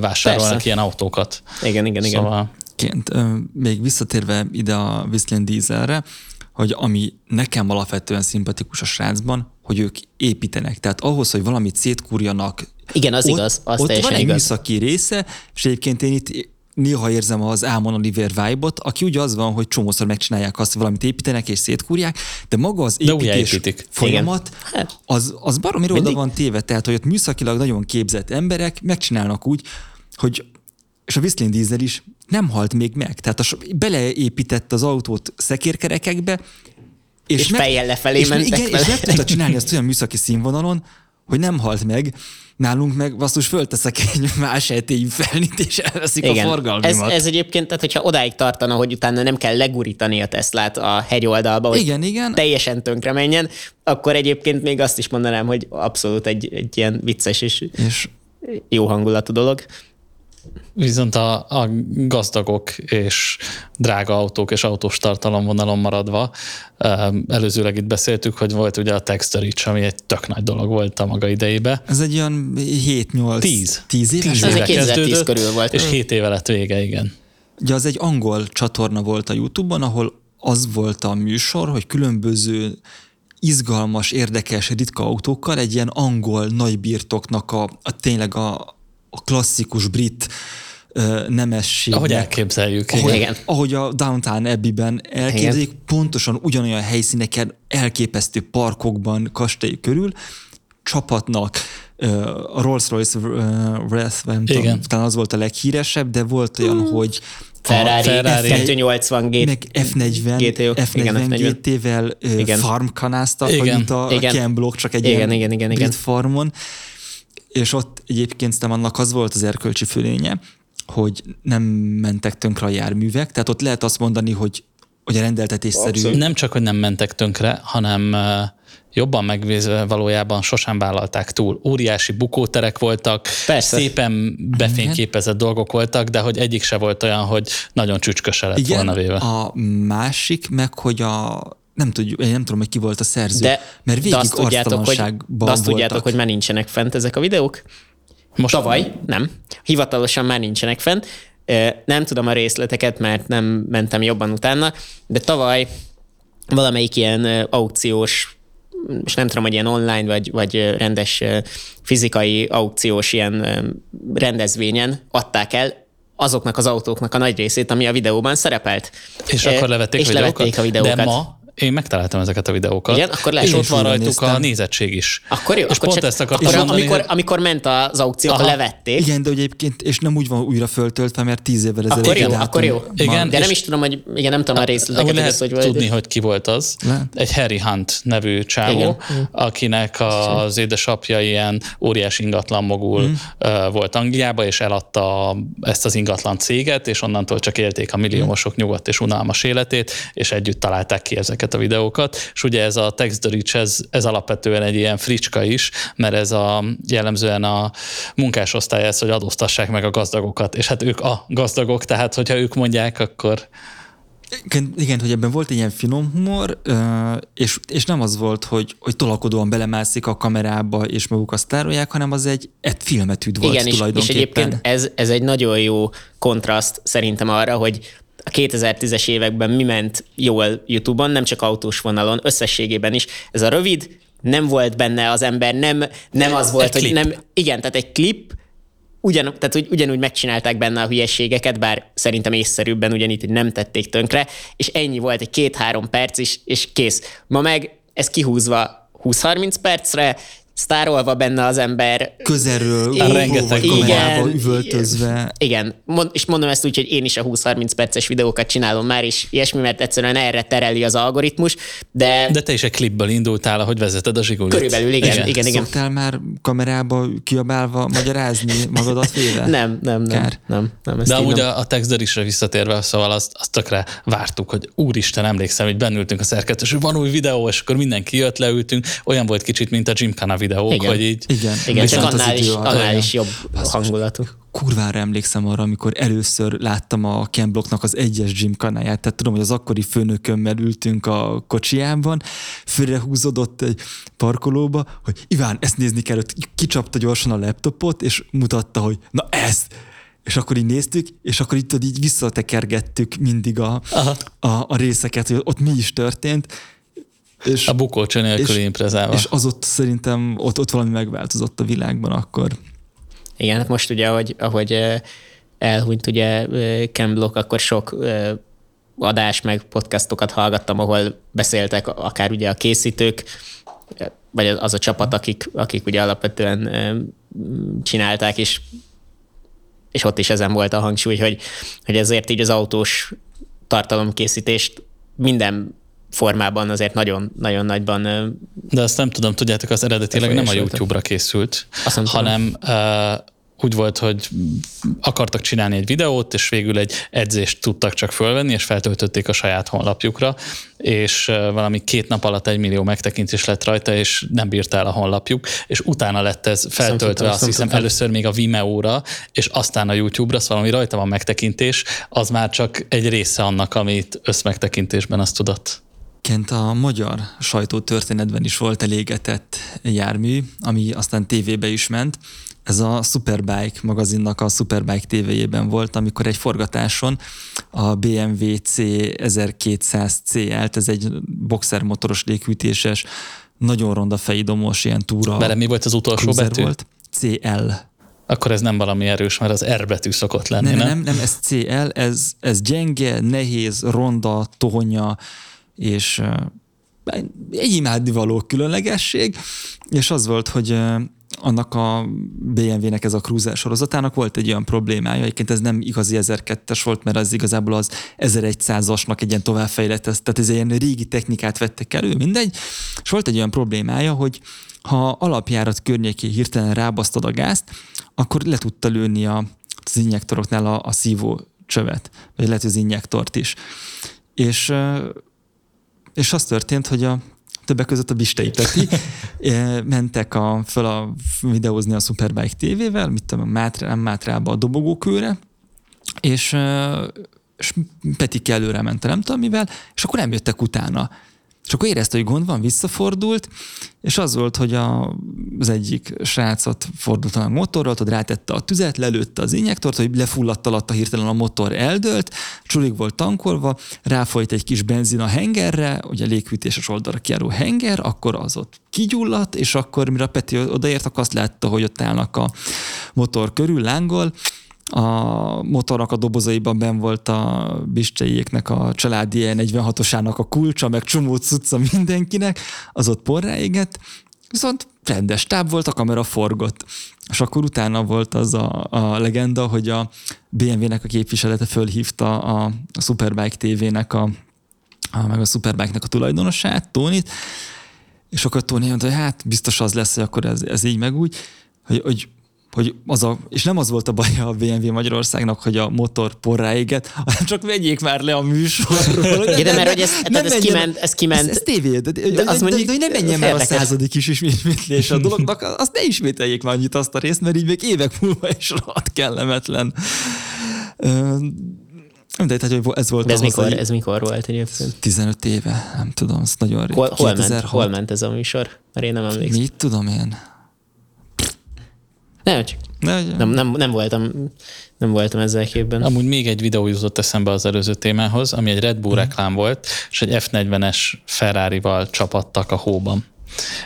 vásárolnak Persze. ilyen autókat. Igen, igen, igen. Szóval Ként, még visszatérve ide a Whistling Dieselre, hogy ami nekem alapvetően szimpatikus a srácban, hogy ők építenek. Tehát ahhoz, hogy valamit szétkúrjanak, igen, az ott, igaz, az ott van egy igaz. műszaki része, és egyébként én itt néha érzem az Ámon Oliver vibe aki ugye az van, hogy csomószor megcsinálják azt, hogy valamit építenek és szétkúrják, de maga az építés folyamat, Hát, az, az baromi oda van téve, tehát hogy ott műszakilag nagyon képzett emberek megcsinálnak úgy, hogy és a Whistling Diesel is nem halt még meg. Tehát a, beleépített az autót szekérkerekekbe, És fejjel lefelé és, mentek Igen, vele. és meg tudta csinálni ezt olyan műszaki színvonalon, hogy nem halt meg, nálunk meg basszus fölteszek egy [laughs] más etélyű felnit, és elveszik Igen. a Ez, forgalmimat. ez egyébként, tehát hogyha odáig tartana, hogy utána nem kell legurítani a Teslát a hegyoldalba, hogy Igen, igen. teljesen tönkre menjen, akkor egyébként még azt is mondanám, hogy abszolút egy, egy ilyen vicces és És jó hangulatú dolog. Viszont a, a gazdagok és drága autók és autós tartalomvonalon maradva, em, előzőleg itt beszéltük, hogy volt ugye a Texterich, ami egy tök nagy dolog volt a maga idejébe. ez egy olyan 7-8 Tíz. 10 éves. Ez volt? egy 2010 körül volt. És 7 éve lett vége, igen. Ugye az egy angol csatorna volt a Youtube-on, ahol az volt a műsor, hogy különböző izgalmas, érdekes, ritka autókkal egy ilyen angol nagybirtoknak a, a tényleg a, a klasszikus brit ö, nemességnek. Ahogy elképzeljük. Ahogy, Igen. ahogy a Downtown Abbey-ben elképzelik, pontosan ugyanolyan helyszíneken, elképesztő parkokban, kastély körül, csapatnak, a Rolls-Royce Wrath, nem tudom, Igen. talán az volt a leghíresebb, de volt olyan, hogy Ferrari, Ferrari. F280 G. meg F40, GTO. F40, Igen, F40. GT-vel ö, Igen. farm kanáztak, Igen. igen. mint a Igen. Ken Block, csak egy Igen, ilyen igen, igen, igen. farmon. És ott egyébként szerintem annak az volt az erkölcsi fölénye, hogy nem mentek tönkre a járművek, tehát ott lehet azt mondani, hogy, hogy a rendeltetésszerű Abszolút. Nem csak, hogy nem mentek tönkre, hanem jobban megvézve valójában sosem vállalták túl. Óriási bukóterek voltak, Persze. szépen befényképezett dolgok voltak, de hogy egyik se volt olyan, hogy nagyon csücsköse lett Igen, volna véve. a másik meg, hogy a nem tudjuk, én nem tudom, hogy ki volt a szerző, De, mert de végig azt tudjátok, hogy, de azt tudjátok, hogy már nincsenek fent ezek a videók? Most Tavaly, nem. Hivatalosan már nincsenek fent. Nem tudom a részleteket, mert nem mentem jobban utána, de tavaly valamelyik ilyen aukciós, és nem tudom, hogy ilyen online vagy, vagy rendes fizikai aukciós ilyen rendezvényen adták el azoknak az autóknak a nagy részét, ami a videóban szerepelt. És akkor levették, és a levették videókat? a videókat. De ma én megtaláltam ezeket a videókat. Igen? Akkor lehet, és ott van rajtuk a néztem. nézettség is. Akkor jó, és akkor pont csak, ezt akartam akkor, mondani, amikor, hogy- amikor ment az aukció, akkor Aha. levették. Igen, de egyébként, és nem úgy van újra föltöltve, mert tíz évvel ezelőtt. Akkor jó, dátum akkor jó. Igen, De nem is tudom, hogy igen, nem tudom a részleteket, Úgy lehet hogy tudni, hogy ki volt az. Lehet. Egy Harry Hunt nevű csávó, Igen. akinek az édesapja ilyen óriás ingatlan mogul Mhm. mm. volt Angliába, és eladta ezt az ingatlan céget, és onnantól csak élték a milliómosok nyugodt és unalmas életét, és együtt találták ki ezeket a videókat. És ugye ez a Tex the Rich, ez, ez alapvetően egy ilyen fricska is, mert ez a jellemzően a munkásosztály ez, hogy adóztassák meg a gazdagokat, és hát ők a gazdagok, tehát hogyha ők mondják, akkor Igen, igen, hogy ebben volt egy ilyen finom humor, és, és nem az volt, hogy, hogy tolakodóan belemászik a kamerába, és maguk azt tárolják, hanem az egy, egy filmetűd volt Igen, és, és tulajdonképpen. egyébként ez, ez egy nagyon jó kontraszt szerintem arra, hogy a 2010-es években mi ment jól YouTube-on, nem csak autós vonalon, összességében is. Ez a rövid, nem volt benne az ember, nem, nem az volt, Egy hogy klip. nem, igen, tehát egy klip, ugyan, tehát hogy ugyanúgy megcsinálták benne a hülyeségeket, bár szerintem észszerűbben ugyanígy, nem tették tönkre, és ennyi volt, egy két-három perc is, és kész. Ma meg ez kihúzva 20-30 percre, sztárolva benne az ember, Közelről, Igen, rengeteg igen, kamerába üvöltözve. igen, mond, és mondom ezt úgy, hogy én is a 20-30 perces videókat csinálom már, és ilyesmi, mert egyszerűen erre tereli az algoritmus, de, De te is egy klipből indultál, ahogy vezeted a zsigulit. körülbelül igen, igen, igen. igen. Szoktál már kamerába kiabálva magyarázni magadat véve? [laughs] Nem, nem, nem, Kár. nem, nem, De amúgy nem. a, Texderisre visszatérve, szóval azt, azt tökre vártuk, hogy úristen, emlékszem, hogy bennültünk a szerkesztős, hogy van új videó, és akkor mindenki jött, leültünk. Olyan volt kicsit, mint a Gymkhana videók, Igen. hogy így Igen, Igen, csak Viszont az annál is, annál is jobb hangulatú. kurvára emlékszem arra, amikor először láttam a Ken Blocknak az egyes gym kanáját, tehát tudom, hogy az akkori főnökömmel ültünk a kocsijában, fölrehúzódott egy parkolóba, hogy Iván, ezt nézni kell, kicsapta gyorsan a laptopot, és mutatta, hogy na ezt! És akkor így néztük, és akkor itt így visszatekergettük mindig a, a, a részeket, hogy ott mi is történt, és, a bukócső nélküli imprezálva. és az ott szerintem ott, ott valami megváltozott a világban akkor. Igen, hát most ugye, ahogy, ahogy eh, elhunyt ugye Ken Block, akkor sok adás meg podcastokat hallgattam, ahol beszéltek akár ugye a készítők, vagy az a csapat, akik, akik ugye alapvetően csinálták, és, és ott is ezen volt a hangsúly, hogy, hogy ezért így az autós tartalomkészítést minden formában azért nagyon-nagyon nagyban. De azt nem tudom, tudjátok, az eredetileg nem a YouTube-ra készült, hanem uh, úgy volt, hogy akartak csinálni egy videót, és végül egy edzést tudtak csak fölvenni, és feltöltötték a saját honlapjukra, és valami két nap alatt egy millió megtekintés lett rajta, és nem bírt el a honlapjuk, és utána lett ez feltöltve, azt hiszem először még a Vimeo-ra, és aztán a YouTube-ra, szóval ami rajta van megtekintés, az már csak egy része annak, amit összmegtekintésben azt tudott. Kent a magyar sajtótörténetben is volt elégetett jármű, ami aztán tévébe is ment, ez a Superbike magazinnak a Superbike tévéjében volt, amikor egy forgatáson a BMW C 1200 CL-t, ez egy boxermotoros léghűtéses, nagyon ronda fejidomos ilyen túra. Bele mi volt az utolsó betű? Volt. CL. Akkor ez nem valami erős, mert az R betű szokott lenni, nem? Nem, nem, nem ez CL, ez, ez gyenge, nehéz, ronda, tohonya, és egy imádnivaló különlegesség, és az volt, hogy annak a BMW-nek ez a cruiser sorozatának volt egy olyan problémája, egyébként ez nem igazi 1002-es volt, mert az igazából az 1100-asnak egy ilyen továbbfejlett, tehát ez egy ilyen régi technikát vettek elő, mindegy, és volt egy olyan problémája, hogy ha alapjárat környéké hirtelen rábasztod a gázt, akkor le tudta lőni a, az injektoroknál a, a szívó csövet, vagy lehet az injektort is. És, és az történt, hogy a többek között a Bistei Peti, [laughs] mentek a, fel a videózni a Superbike TV-vel, mit tudom, Mátrá, nem Mátrába a dobogókőre, és, és Peti előre ment, nem tudom mivel, és akkor nem jöttek utána. És akkor érezte, hogy gond van, visszafordult, és az volt, hogy a, az egyik srácot fordult a motorral, ott rátette a tüzet, lelőtte az injektort, hogy lefulladt alatt a hirtelen a motor eldőlt, csulig volt tankolva, ráfolyt egy kis benzin a hengerre, ugye léghűtéses oldalra kiáró henger, akkor az ott kigyulladt, és akkor mire Peti odaért, akkor azt látta, hogy ott állnak a motor körül, lángol, a motornak a dobozaiban ben volt a Bisteiéknek a családi 46-osának a kulcsa, meg csomó cucca mindenkinek, az ott porrá égett, viszont rendes táv volt, a kamera forgott. És akkor utána volt az a, a legenda, hogy a BMW-nek a képviselete fölhívta a, a Superbike TV-nek a, a, meg a Superbike-nek a tulajdonosát, Tónit, és akkor Tóni mondta, hogy hát biztos az lesz, hogy akkor ez, ez így meg úgy, hogy, hogy hogy az a, és nem az volt a baja a BMW Magyarországnak, hogy a motor porrá éget, hanem csak vegyék már le a műsorról. [laughs] Igen, de mert hogy ez, nem ez, kiment, ez kiment. Ez, ez tévé, de, de, de, az de, mondjuk, de, de, nem menjen már a századik is ismétlés a dolognak, [laughs] azt ne ismételjék már annyit azt a részt, mert így még évek múlva is rohadt kellemetlen. Nem, de tehát, hogy ez volt de ez, mikor, ez mikor volt egyébként? 15 éve, nem tudom, ez nagyon rég. Hol, hol, ment, hol ment ez a műsor? Mert én nem emlékszem. Mit tudom én? Nem, csak ne, nem, nem, nem, voltam, nem voltam ezzel képben. Amúgy még egy videó jutott eszembe az előző témához, ami egy Red Bull hmm. reklám volt, és egy F40-es Ferrari-val csapattak a hóban.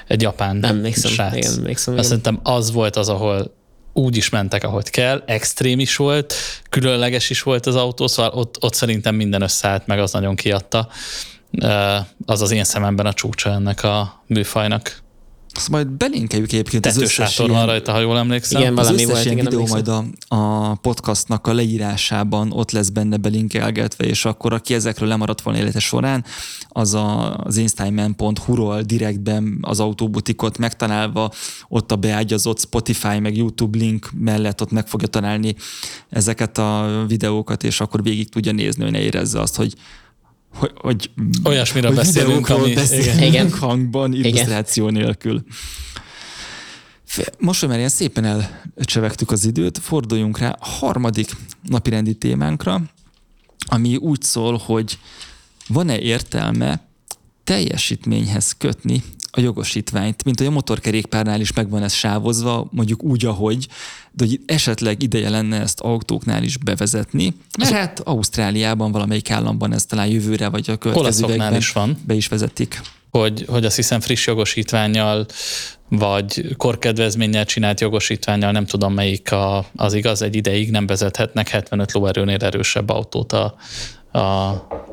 Egy japán nem emlékszem, srác. Igen, emlékszem, Azt szerintem az volt az, ahol úgy is mentek, ahogy kell, extrém is volt, különleges is volt az autó, szóval ott, ott szerintem minden összeállt, meg az nagyon kiadta. Az az én szememben a csúcsa ennek a műfajnak. Azt majd belinkeljük egyébként az összes van ilyen, rajta, ha jól emlékszem. Igen, az összes volt, ilyen igen, videó majd a, a podcastnak a leírásában ott lesz benne belinkelgetve, és akkor aki ezekről lemaradt volna élete során, az a, az instagram.hu-ról direktben az autóbutikot megtalálva, ott a beágyazott Spotify meg YouTube link mellett ott meg fogja találni ezeket a videókat, és akkor végig tudja nézni, hogy ne érezze azt, hogy hogy, hogy olyasmiről hogy beszélünk, ami beszélünk igen. hangban, illusztráció igen. nélkül. Most, hogy már ilyen szépen elcsevegtük az időt, forduljunk rá a harmadik napirendi témánkra, ami úgy szól, hogy van-e értelme teljesítményhez kötni a jogosítványt, mint hogy a motorkerékpárnál is megvan ez sávozva, mondjuk úgy, ahogy, de hogy esetleg ideje lenne ezt autóknál is bevezetni, mert hát Ausztráliában, valamelyik államban ez talán jövőre, vagy a következő is van. be is vezetik. Hogy, hogy azt hiszem friss jogosítványjal vagy korkedvezménnyel csinált jogosítványjal, nem tudom melyik a, az igaz, egy ideig nem vezethetnek 75 lóerőnél erősebb autót a, a,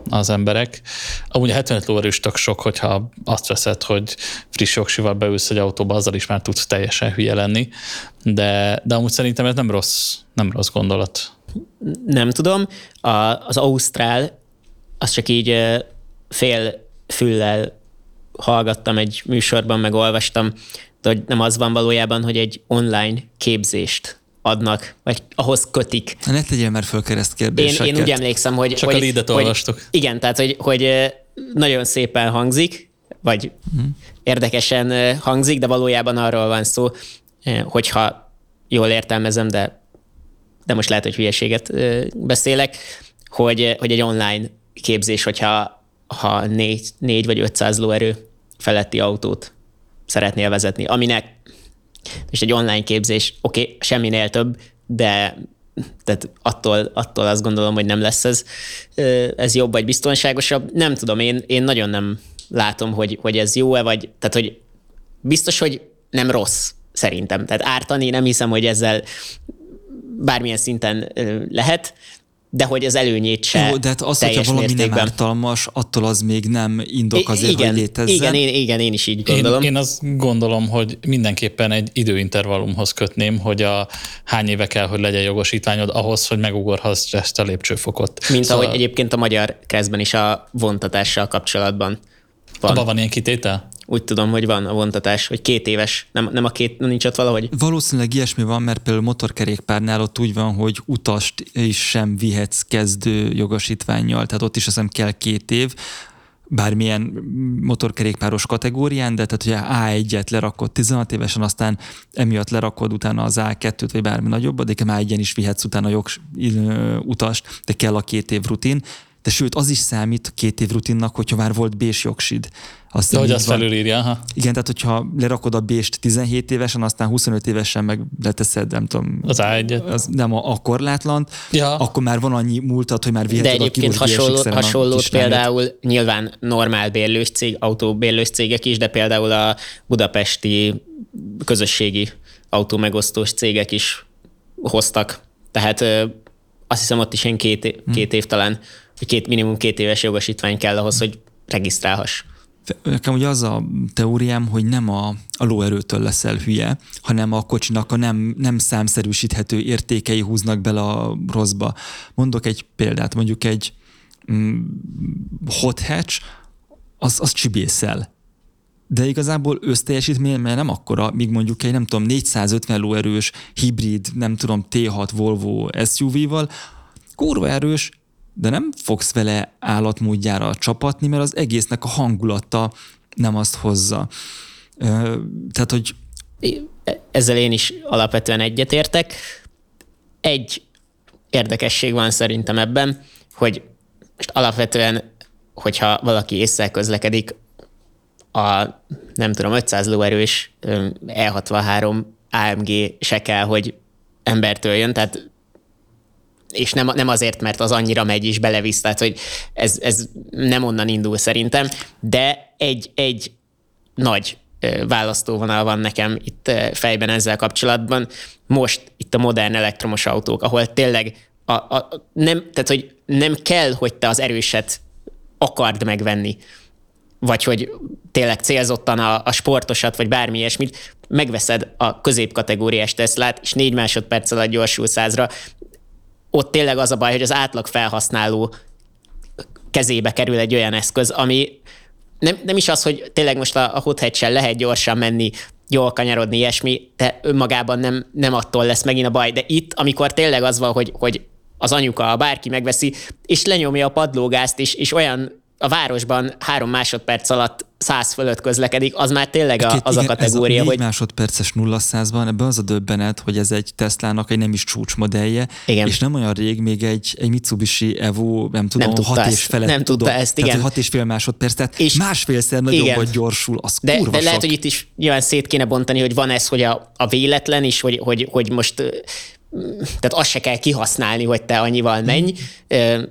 az emberek. Amúgy a 75 lóerős tök sok, hogyha azt veszed, hogy friss jogsival beülsz egy autóba, azzal is már tudsz teljesen hülye lenni, de, de amúgy szerintem ez nem rossz, nem rossz gondolat. Nem tudom. A, az Ausztrál, az csak így fél füllel hallgattam egy műsorban, meg olvastam, de hogy nem az van valójában, hogy egy online képzést adnak, vagy ahhoz kötik. Ne tegyél már föl keresztkérdéseket. Én, én úgy emlékszem, hogy... Csak hogy, a leadet olvastok. Igen, tehát hogy, hogy nagyon szépen hangzik, vagy hmm. érdekesen hangzik, de valójában arról van szó, hogyha jól értelmezem, de, de most lehet, hogy hülyeséget beszélek, hogy, hogy egy online képzés, hogyha ha négy, négy vagy 500 lóerő feletti autót szeretnél vezetni, aminek és egy online képzés, oké, okay, semminél több, de tehát attól, attól azt gondolom, hogy nem lesz ez, ez jobb vagy biztonságosabb. Nem tudom, én, én nagyon nem látom, hogy, hogy ez jó-e, vagy tehát, hogy biztos, hogy nem rossz szerintem. Tehát ártani nem hiszem, hogy ezzel bármilyen szinten lehet, de hogy az előnyét se Jó, de hát az, hogyha valami mértékben. nem ártalmas, attól az még nem indok azért, igen, hogy létezzen. Igen, én, igen, én is így gondolom. Én, én azt gondolom, hogy mindenképpen egy időintervallumhoz kötném, hogy a hány éve kell, hogy legyen jogosítványod ahhoz, hogy megugorhass ezt a lépcsőfokot. Mint szóval... ahogy egyébként a magyar kreszben is a vontatással kapcsolatban van. Abban van ilyen kitétel? Úgy tudom, hogy van a vontatás, hogy két éves, nem, nem a két, nincs ott valahogy? Valószínűleg ilyesmi van, mert például motorkerékpárnál ott úgy van, hogy utast is sem vihetsz kezdő jogosítványjal, tehát ott is azt hiszem kell két év, bármilyen motorkerékpáros kategórián, de tehát hogy A1-et lerakod 16 évesen, aztán emiatt lerakod utána az A2-t, vagy bármi nagyobb, de A1-en is vihetsz utána jog, utast, de kell a két év rutin de sőt, az is számít két év rutinnak, hogyha már volt bés jogsid. Azt de hogy azt felülírja, ha? Igen, tehát hogyha lerakod a bést 17 évesen, aztán 25 évesen meg leteszed, nem tudom. Az a 1 az Nem a, a korlátlant, ja. akkor már van annyi múltat, hogy már viheted De egyébként a hasonló, hasonlót például nyilván normál bérlős cég, autóbérlős cégek is, de például a budapesti közösségi autómegosztós cégek is hoztak. Tehát azt hiszem ott is ilyen két, két év talán két, minimum két éves jogosítvány kell ahhoz, hogy regisztrálhass. Nekem ugye az a teóriám, hogy nem a, a lóerőtől leszel hülye, hanem a kocsinak a nem, nem számszerűsíthető értékei húznak bele a rosszba. Mondok egy példát, mondjuk egy mm, hot hatch, az, az csibészel. De igazából összteljesítmény mert nem akkora, míg mondjuk egy nem tudom 450 lóerős hibrid, nem tudom T6 Volvo SUV-val, kurva erős, de nem fogsz vele állatmódjára csapatni, mert az egésznek a hangulata nem azt hozza. Tehát, hogy... Ezzel én is alapvetően egyetértek. Egy érdekesség van szerintem ebben, hogy most alapvetően, hogyha valaki észre közlekedik, a nem tudom, 500 lóerős E63 AMG se kell, hogy embertől jön, tehát és nem, nem azért, mert az annyira megy is belevisz, tehát hogy ez, ez nem onnan indul szerintem, de egy, egy nagy választóvonal van nekem itt fejben ezzel kapcsolatban. Most itt a modern elektromos autók, ahol tényleg a, a, nem, tehát, hogy nem kell, hogy te az erőset akard megvenni, vagy hogy tényleg célzottan a, a sportosat, vagy bármi ilyesmit, megveszed a középkategóriás Teslát, és négy másodperc alatt gyorsul százra, ott tényleg az a baj, hogy az átlag felhasználó kezébe kerül egy olyan eszköz, ami nem, nem is az, hogy tényleg most a, a hothead lehet gyorsan menni, jól kanyarodni, ilyesmi, de önmagában nem, nem attól lesz megint a baj. De itt, amikor tényleg az van, hogy, hogy az anyuka, bárki megveszi, és lenyomja a padlógázt, és, és olyan a városban három másodperc alatt száz fölött közlekedik, az már tényleg a, az igen, a kategória. Ez a hogy másodperces 0 van, ebben az a döbbenet, hogy ez egy Teslának egy nem is csúcsmodellje, igen. és nem olyan rég még egy, egy Mitsubishi Evo, nem tudom, nem hat és felett Nem tudta tudom, ezt, igen. Tehát, hat és fél másodperc, tehát és másfélszer nagyobb vagy gyorsul, az de, kurva de lehet, hogy itt is nyilván szét kéne bontani, hogy van ez, hogy a, a véletlen is, hogy, hogy, hogy most tehát azt se kell kihasználni, hogy te annyival menj, mm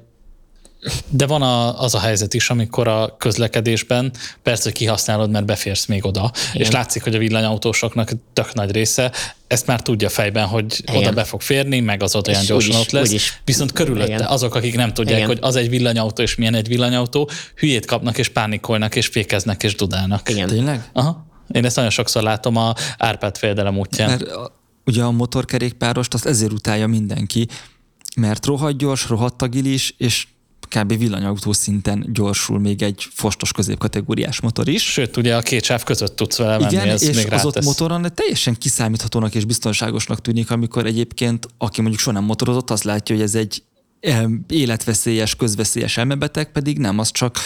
De van a, az a helyzet is, amikor a közlekedésben persze, hogy kihasználod, mert beférsz még oda, Igen. és látszik, hogy a villanyautósoknak tök nagy része ezt már tudja fejben, hogy Igen. oda be fog férni, meg az ott olyan gyorsan ott lesz. Úgyis. Viszont körülötte Igen. azok, akik nem tudják, Igen. hogy az egy villanyautó, és milyen egy villanyautó, hülyét kapnak, és pánikolnak, és fékeznek, és dudálnak. Igen. Tényleg? Aha. Én ezt nagyon sokszor látom a Árpád féldelem útján. Mert ugye a motorkerékpárost azt ezért utálja mindenki, mert rohadt gyors, rohadt agilis, és kb. villanyautó szinten gyorsul még egy fostos középkategóriás motor is. Sőt, ugye a két sáv között tudsz vele menni, Igen, ez és még az ott motoron teljesen kiszámíthatónak és biztonságosnak tűnik, amikor egyébként, aki mondjuk soha nem motorozott, azt látja, hogy ez egy életveszélyes, közveszélyes elmebeteg, pedig nem, az csak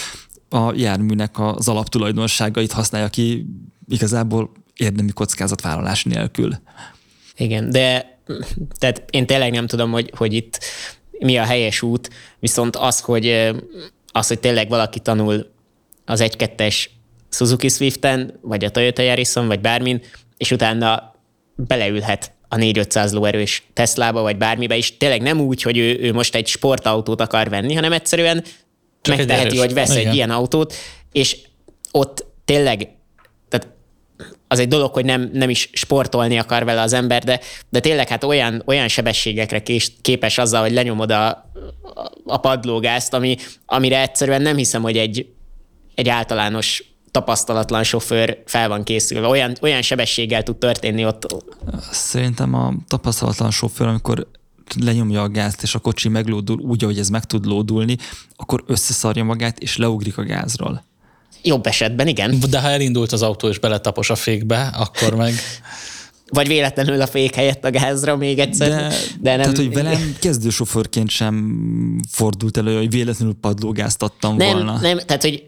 a járműnek az alaptulajdonságait használja ki igazából érdemi kockázatvállalás nélkül. Igen, de tehát én tényleg nem tudom, hogy, hogy itt mi a helyes út, viszont az, hogy, az, hogy tényleg valaki tanul az 1-2-es Suzuki Swiften, vagy a Toyota Yarison, vagy bármin, és utána beleülhet a 4-500 lóerős Teslába, vagy bármibe, és tényleg nem úgy, hogy ő, ő most egy sportautót akar venni, hanem egyszerűen Csak megteheti, egy hogy vesz Igen. egy ilyen autót, és ott tényleg az egy dolog, hogy nem, nem is sportolni akar vele az ember, de, de tényleg hát olyan, olyan sebességekre kés, képes azzal, hogy lenyomod a, a padlógázt, ami, amire egyszerűen nem hiszem, hogy egy, egy általános tapasztalatlan sofőr fel van készülve. Olyan, olyan sebességgel tud történni ott. Szerintem a tapasztalatlan sofőr, amikor lenyomja a gázt, és a kocsi meglódul úgy, ahogy ez meg tud lódulni, akkor összeszarja magát, és leugrik a gázról. Jobb esetben, igen. De ha elindult az autó és beletapos a fékbe, akkor meg... [laughs] Vagy véletlenül a fék helyett a gázra még egyszer. De, de nem... Tehát, hogy velem kezdősofőrként sem fordult elő, hogy véletlenül padlógázt adtam nem, volna. Nem, tehát hogy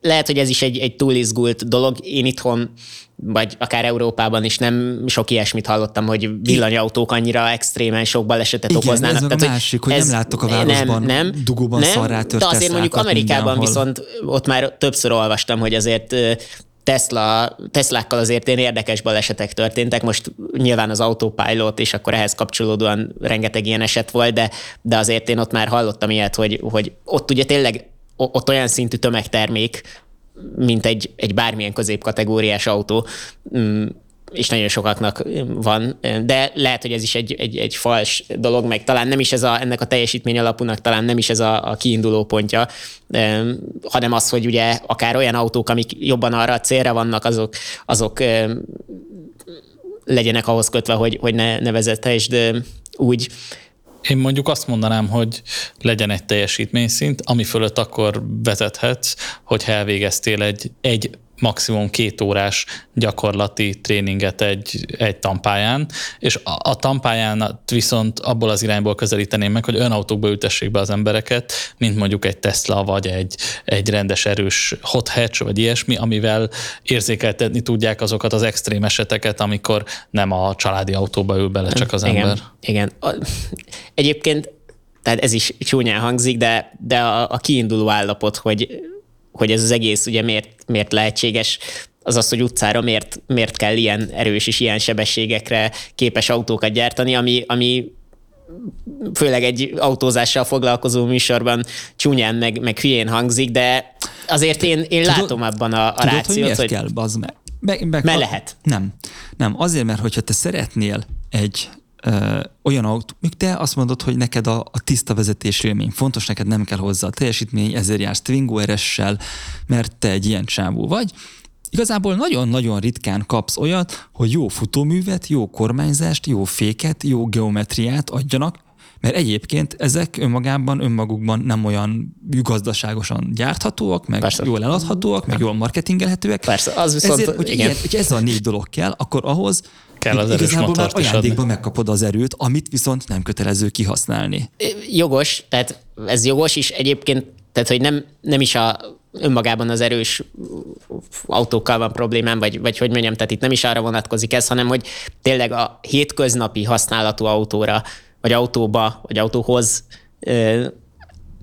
lehet, hogy ez is egy, egy túlizgult dolog. Én itthon vagy akár Európában is nem sok ilyesmit hallottam, hogy villanyautók annyira extrémen sok balesetet Igen, okoznának. Ez Tehát, a másik, hogy ez, nem láttok a városban nem, nem, dugóban nem, De azért mondjuk Amerikában mindenhol. viszont ott már többször olvastam, hogy azért Tesla, Teslákkal azért én érdekes balesetek történtek, most nyilván az autopilot, és akkor ehhez kapcsolódóan rengeteg ilyen eset volt, de, de azért én ott már hallottam ilyet, hogy, hogy ott ugye tényleg ott olyan szintű tömegtermék, mint egy, egy bármilyen középkategóriás autó, mm, és nagyon sokaknak van, de lehet, hogy ez is egy, egy, egy fals dolog, meg talán nem is ez a, ennek a teljesítmény alapúnak talán nem is ez a, a kiinduló pontja, hanem az, hogy ugye akár olyan autók, amik jobban arra a célra vannak, azok, azok legyenek ahhoz kötve, hogy, hogy ne, ne vezethesd úgy, én mondjuk azt mondanám, hogy legyen egy teljesítményszint, ami fölött akkor vezethetsz, hogyha elvégeztél egy, egy maximum két órás gyakorlati tréninget egy, egy tampáján, és a, a tampáján viszont abból az irányból közelíteném meg, hogy olyan autókba ültessék be az embereket, mint mondjuk egy Tesla, vagy egy, egy rendes erős hot hatch, vagy ilyesmi, amivel érzékeltetni tudják azokat az extrém eseteket, amikor nem a családi autóba ül bele csak az igen, ember. Igen. Egyébként tehát ez is csúnyán hangzik, de, de a, a kiinduló állapot, hogy hogy ez az egész ugye miért, miért lehetséges, az az, hogy utcára miért, miért kell ilyen erős és ilyen sebességekre képes autókat gyártani, ami, ami főleg egy autózással foglalkozó műsorban csúnyán meg, meg hülyén hangzik, de azért én, én tudod, látom abban a, a tudod, rációt, hogy, hogy... kell, bazd meg. meg, meg mert lehet. Nem, nem. Azért, mert hogyha te szeretnél egy ö, olyan autó, még te azt mondod, hogy neked a, a tiszta vezetés élmény fontos, neked nem kell hozzá a teljesítmény, ezért jársz Twingo RS-sel, mert te egy ilyen csávó vagy. Igazából nagyon-nagyon ritkán kapsz olyat, hogy jó futóművet, jó kormányzást, jó féket, jó geometriát adjanak, mert egyébként ezek önmagában, önmagukban nem olyan gazdaságosan gyárthatóak, meg Persze. jól eladhatóak, meg jól marketingelhetőek. Persze, az viszont, Ezért, hogy igen. Ilyen, hogy ez a négy dolog kell, akkor ahhoz kell az erős Igazából már ajándékban megkapod az erőt, amit viszont nem kötelező kihasználni. Jogos, tehát ez jogos is egyébként, tehát hogy nem, nem is a önmagában az erős autókkal van problémám, vagy, vagy hogy mondjam, tehát itt nem is arra vonatkozik ez, hanem hogy tényleg a hétköznapi használatú autóra, vagy autóba, vagy autóhoz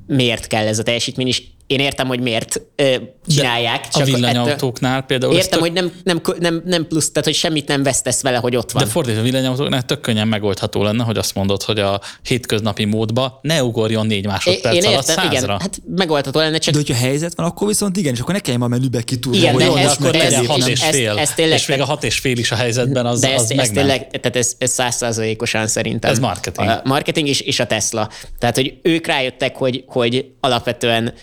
miért kell ez a teljesítmény, és én értem, hogy miért ö, csinálják. De a villanyautóknál ettől, például... Értem, tök... hogy nem, nem, nem, nem plusz, tehát hogy semmit nem vesztesz vele, hogy ott van. De fordítva a villanyautóknál tök könnyen megoldható lenne, hogy azt mondod, hogy a hétköznapi módba ne ugorjon négy másodperc én alatt értem, igen, hát megoldható lenne, csak... De hogyha helyzet van, akkor viszont igen, és akkor ne kelljen a menübe kitúrni. Igen, de ez, akkor ez, legyen hat és fél. Ez, ez tényleg, és még a hat és fél is a helyzetben, az, de ez, az ez tényleg, tehát ez, ez százszázalékosan szerintem. Ez marketing. A marketing és, és a Tesla. Tehát, hogy ők rájöttek, hogy, hogy alapvetően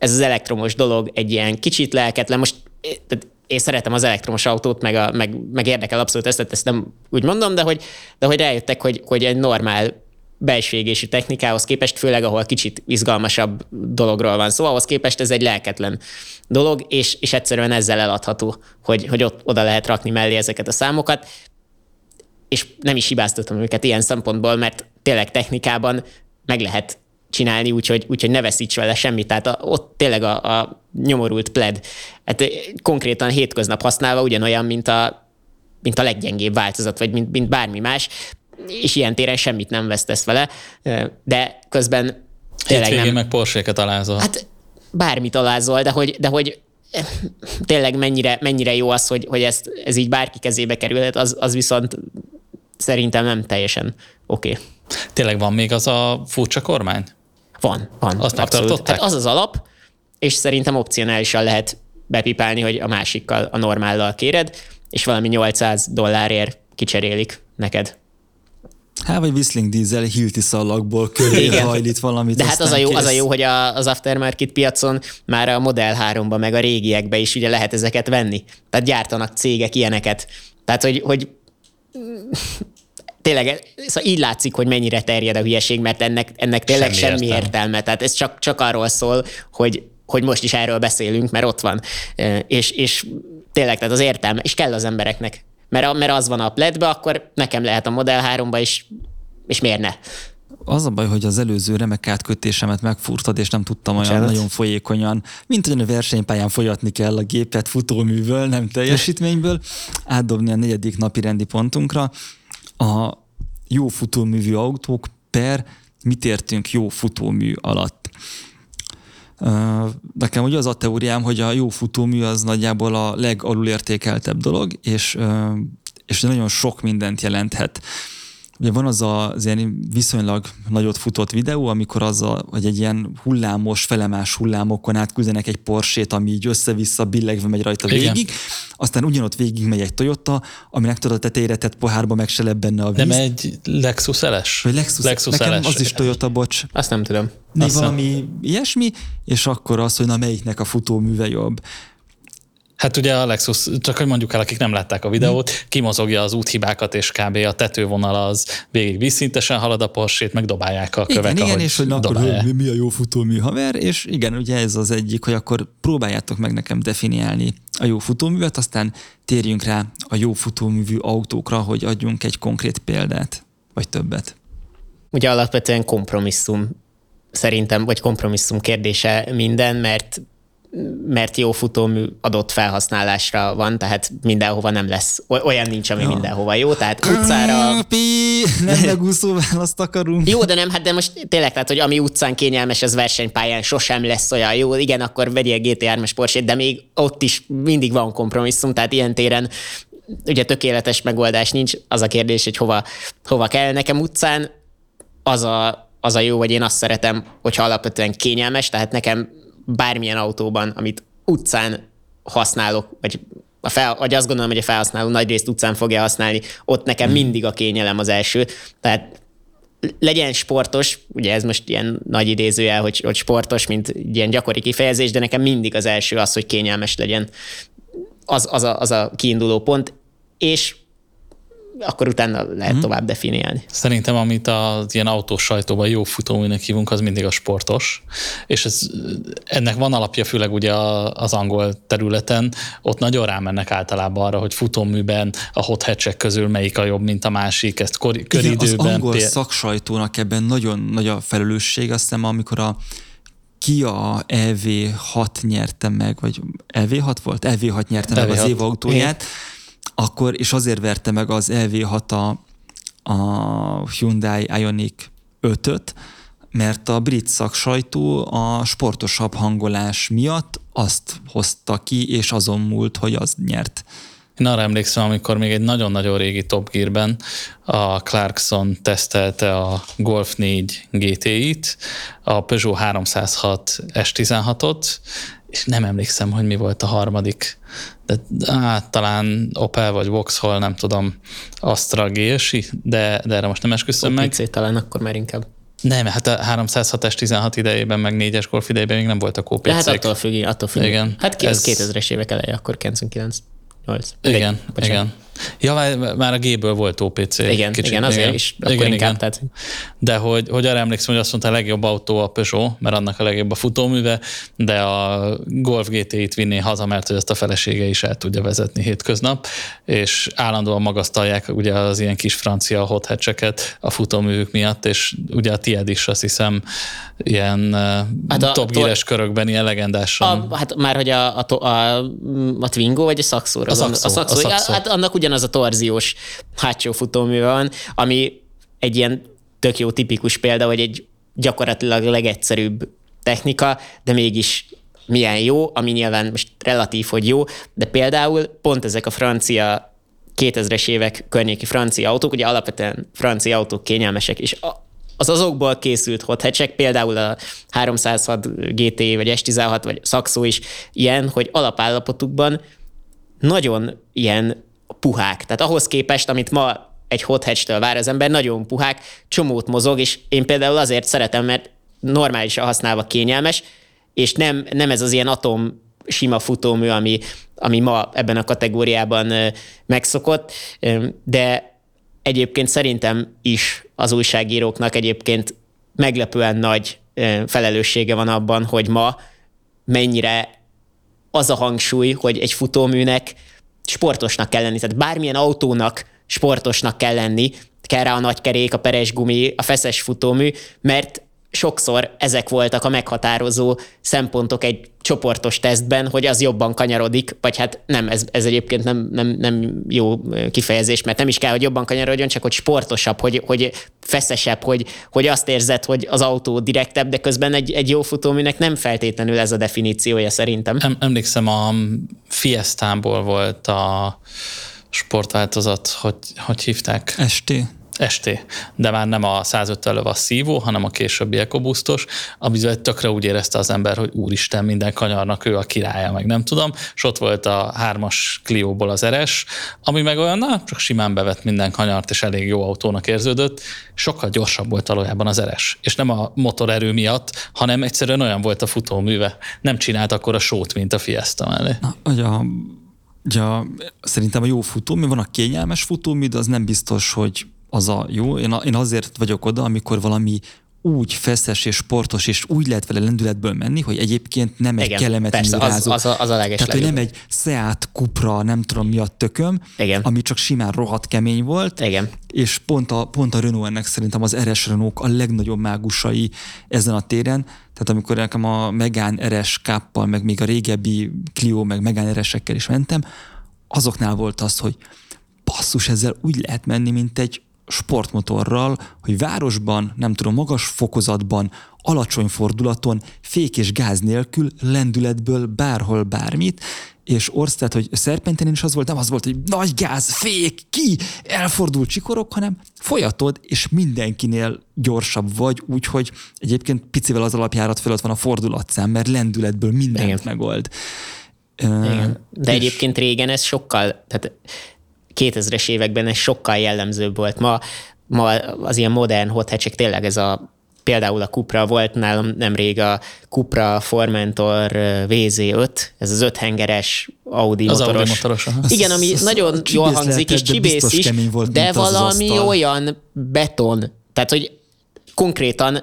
ez az elektromos dolog egy ilyen kicsit lelketlen. Most tehát én szeretem az elektromos autót, meg, a, meg, meg érdekel abszolút ezt, ezt nem úgy mondom, de hogy, de hogy rájöttek, hogy, hogy egy normál belső égési technikához képest, főleg ahol kicsit izgalmasabb dologról van szó, ahhoz képest ez egy lelketlen dolog, és, és egyszerűen ezzel eladható, hogy, hogy ott oda lehet rakni mellé ezeket a számokat, és nem is hibáztatom őket ilyen szempontból, mert tényleg technikában meg lehet csinálni, úgyhogy, úgyhogy ne veszíts vele semmit. Tehát a, ott tényleg a, a nyomorult pled, hát konkrétan hétköznap használva ugyanolyan, mint a, mint a leggyengébb változat, vagy mint, mint bármi más, és ilyen téren semmit nem vesztesz vele, de közben tényleg nem... meg Porsche-ket alázol. Hát bármit alázol, de hogy, de hogy tényleg mennyire, mennyire jó az, hogy, hogy ezt, ez így bárki kezébe kerülhet, az, az viszont szerintem nem teljesen oké. Okay. Tényleg van még az a furcsa kormány? Van, van. Azt megtartották? Hát az az alap, és szerintem opcionálisan lehet bepipálni, hogy a másikkal, a normállal kéred, és valami 800 dollárért kicserélik neked. Hát, vagy Whistling Diesel Hilti szalagból köré hajlít valamit. De hát az a, jó, az a jó, hogy a, az aftermarket piacon már a Model 3-ba, meg a régiekbe is ugye lehet ezeket venni. Tehát gyártanak cégek ilyeneket. Tehát, hogy, hogy tényleg szóval így látszik, hogy mennyire terjed a hülyeség, mert ennek, ennek tényleg semmi, semmi értelme. értelme. Tehát ez csak, csak arról szól, hogy, hogy most is erről beszélünk, mert ott van. És, és tényleg, tehát az értelme, és kell az embereknek. Mert, mert az van a pledbe, akkor nekem lehet a Model 3-ba is, és miért ne? Az a baj, hogy az előző remek átkötésemet megfurtad, és nem tudtam olyan Bocsánat. nagyon folyékonyan, mint olyan a versenypályán folyatni kell a gépet futóműből, nem teljesítményből, átdobni a negyedik napi rendi pontunkra a jó futóművű autók per mit értünk jó futómű alatt. Nekem ugye az a teóriám, hogy a jó futómű az nagyjából a legalulértékeltebb dolog, és, és nagyon sok mindent jelenthet. Ugye van az az ilyen viszonylag nagyot futott videó, amikor az a, hogy egy ilyen hullámos, felemás hullámokon átküldenek egy Porsét, ami így össze-vissza billegve megy rajta Igen. végig, aztán ugyanott végig megy egy Toyota, aminek tudod a tetejére tett pohárba meg se benne a víz. Nem egy Lexus LS? Vagy Lexus, Lexus nekem LS. az is Toyota, bocs. Azt nem tudom. Még valami ilyesmi, és akkor az, hogy na melyiknek a futóműve jobb. Hát ugye a Lexus, csak hogy mondjuk el, akik nem látták a videót, kimozogja az úthibákat, és kb. a tetővonal az végig vízszintesen halad a porsét, meg dobálják a kövek, Igen, igen és hogy na, akkor mi, mi a jó futómű haver, és igen, ugye ez az egyik, hogy akkor próbáljátok meg nekem definiálni a jó futóművet, aztán térjünk rá a jó futóművű autókra, hogy adjunk egy konkrét példát, vagy többet. Ugye alapvetően kompromisszum szerintem, vagy kompromisszum kérdése minden, mert mert jó futómű adott felhasználásra van, tehát mindenhova nem lesz. Olyan nincs, ami ja. mindenhova jó, tehát utcára... Pi, nem [laughs] megúszó választ akarunk. Jó, de nem, hát de most tényleg, tehát, hogy ami utcán kényelmes, az versenypályán sosem lesz olyan jó. Igen, akkor vegyél GT3-es porsche de még ott is mindig van kompromisszum, tehát ilyen téren ugye tökéletes megoldás nincs. Az a kérdés, hogy hova, hova kell. Nekem utcán az a, az a jó, vagy én azt szeretem, hogyha alapvetően kényelmes, tehát nekem bármilyen autóban, amit utcán használok, vagy, a fel, vagy azt gondolom, hogy a felhasználó nagy részt utcán fogja használni, ott nekem hmm. mindig a kényelem az első. Tehát legyen sportos, ugye ez most ilyen nagy idézőjel, hogy, hogy sportos, mint ilyen gyakori kifejezés, de nekem mindig az első az, hogy kényelmes legyen. Az, az, a, az a kiinduló pont, és akkor utána lehet hmm. tovább definiálni. Szerintem, amit az ilyen autós sajtóban jó futóműnek hívunk, az mindig a sportos, és ez, ennek van alapja főleg ugye az angol területen, ott nagyon rámennek általában arra, hogy futóműben a hot hatchek közül melyik a jobb, mint a másik, ezt kor, köridőben. Igen, az angol péld... szaksajtónak ebben nagyon nagy a felelősség, azt hiszem, amikor a Kia EV6 nyerte meg, vagy EV6 volt? EV6 nyerte EV6. meg az év autóját, Igen akkor, és azért verte meg az LV6 a, a Hyundai Ioniq 5-öt, mert a brit szaksajtó a sportosabb hangolás miatt azt hozta ki, és azon múlt, hogy az nyert. Én arra emlékszem, amikor még egy nagyon-nagyon régi Top Gear-ben a Clarkson tesztelte a Golf 4 GTI-t, a Peugeot 306 S16-ot, és nem emlékszem, hogy mi volt a harmadik, de á, talán Opel vagy Vauxhall, nem tudom, Astra GSI, de, de erre most nem esküszöm meg. PC talán akkor már inkább. Nem, hát a 306-es 16 idejében, meg 4-es Golf idejében még nem voltak OPC-k. De hát attól függ, attól függ. Igen. Hát ki, ez... 2000-es évek eleje, akkor 99. 8. Igen, Egy, igen. Ja, már a G-ből volt OPC. Igen, kicsit, igen, azért igen. is. Akkor igen, inkább, igen. Tehát... De hogy, hogy arra emlékszem, hogy azt mondta, a legjobb autó a Peugeot, mert annak a legjobb a futóműve, de a Golf GT-t vinné haza, mert hogy ezt a felesége is el tudja vezetni hétköznap, és állandóan magasztalják ugye az ilyen kis francia hothatcheket a futóművük miatt, és ugye a tied is azt hiszem ilyen hát a, top tor- körökben ilyen legendásan. A, hát már, hogy a, a, a, a Twingo vagy a Saxo? A Saxo. A Saxo. A Saxo. Hát annak ugyanaz a torziós hátsó futómű van, ami egy ilyen tök jó tipikus példa, hogy egy gyakorlatilag legegyszerűbb technika, de mégis milyen jó, ami nyilván most relatív, hogy jó, de például pont ezek a francia 2000-es évek környéki francia autók, ugye alapvetően francia autók kényelmesek, és az azokból készült hothatchek, például a 306 GT vagy S16 vagy Saxo is ilyen, hogy alapállapotukban nagyon ilyen puhák. Tehát ahhoz képest, amit ma egy hot hatch-től vár az ember, nagyon puhák, csomót mozog, és én például azért szeretem, mert normálisan használva kényelmes, és nem, nem ez az ilyen atom sima futómű, ami, ami ma ebben a kategóriában megszokott, de egyébként szerintem is az újságíróknak egyébként meglepően nagy felelőssége van abban, hogy ma mennyire az a hangsúly, hogy egy futóműnek sportosnak kell lenni. Tehát bármilyen autónak sportosnak kell lenni, kell rá a nagy kerék, a peres gumi, a feszes futómű, mert sokszor ezek voltak a meghatározó szempontok egy csoportos tesztben, hogy az jobban kanyarodik, vagy hát nem, ez, ez egyébként nem, nem, nem jó kifejezés, mert nem is kell, hogy jobban kanyarodjon, csak hogy sportosabb, hogy, hogy feszesebb, hogy, hogy azt érzed, hogy az autó direktebb, de közben egy, egy jó futóműnek nem feltétlenül ez a definíciója szerintem. Em, emlékszem, a Fiestából volt a sportváltozat, hogy, hogy hívták? ST. ST, de már nem a 105 a szívó, hanem a későbbi EcoBoostos, amivel tökre úgy érezte az ember, hogy úristen, minden kanyarnak ő a királya, meg nem tudom, és ott volt a hármas Clio-ból az eres, ami meg olyan, na, csak simán bevett minden kanyart, és elég jó autónak érződött, sokkal gyorsabb volt valójában az eres, és nem a motorerő miatt, hanem egyszerűen olyan volt a futóműve. Nem csinált akkor a sót, mint a Fiesta mellé. Na, hogy a Ja, szerintem a jó futómű, van a kényelmes futómű, de az nem biztos, hogy az a jó. Én, én azért vagyok oda, amikor valami úgy feszes és sportos, és úgy lehet vele lendületből menni, hogy egyébként nem egy kellemetlen irázó. Az, az, a, az a Tehát, hogy nem egy Seat Cupra, nem tudom mi a tököm, Igen. ami csak simán rohadt kemény volt, Igen. és pont a, pont a Renault ennek szerintem az RS Renault a legnagyobb mágusai ezen a téren, tehát amikor nekem a Megane RS káppal, meg még a régebbi Clio, meg Megane RS-ekkel is mentem, azoknál volt az, hogy basszus, ezzel úgy lehet menni, mint egy sportmotorral, hogy városban, nem tudom, magas fokozatban, alacsony fordulaton, fék és gáz nélkül, lendületből bárhol bármit, és orsz, tehát, hogy szerpentenin is az volt, nem az volt, hogy nagy gáz, fék, ki, elfordul csikorok, hanem folyatod, és mindenkinél gyorsabb vagy, úgyhogy egyébként picivel az alapjárat fölött van a fordulatszám, mert lendületből mindent Igen. megold. Igen. De és... egyébként régen ez sokkal, tehát 2000-es években ez sokkal jellemzőbb volt. Ma, ma az ilyen modern hothatchek tényleg ez a például a Cupra volt nálam nemrég a Cupra Formentor VZ5, ez az öthengeres Audi az motoros. Audi motoros Igen, ami az, nagyon az jól hangzik, és csibész is, volt, de valami olyan beton, tehát hogy konkrétan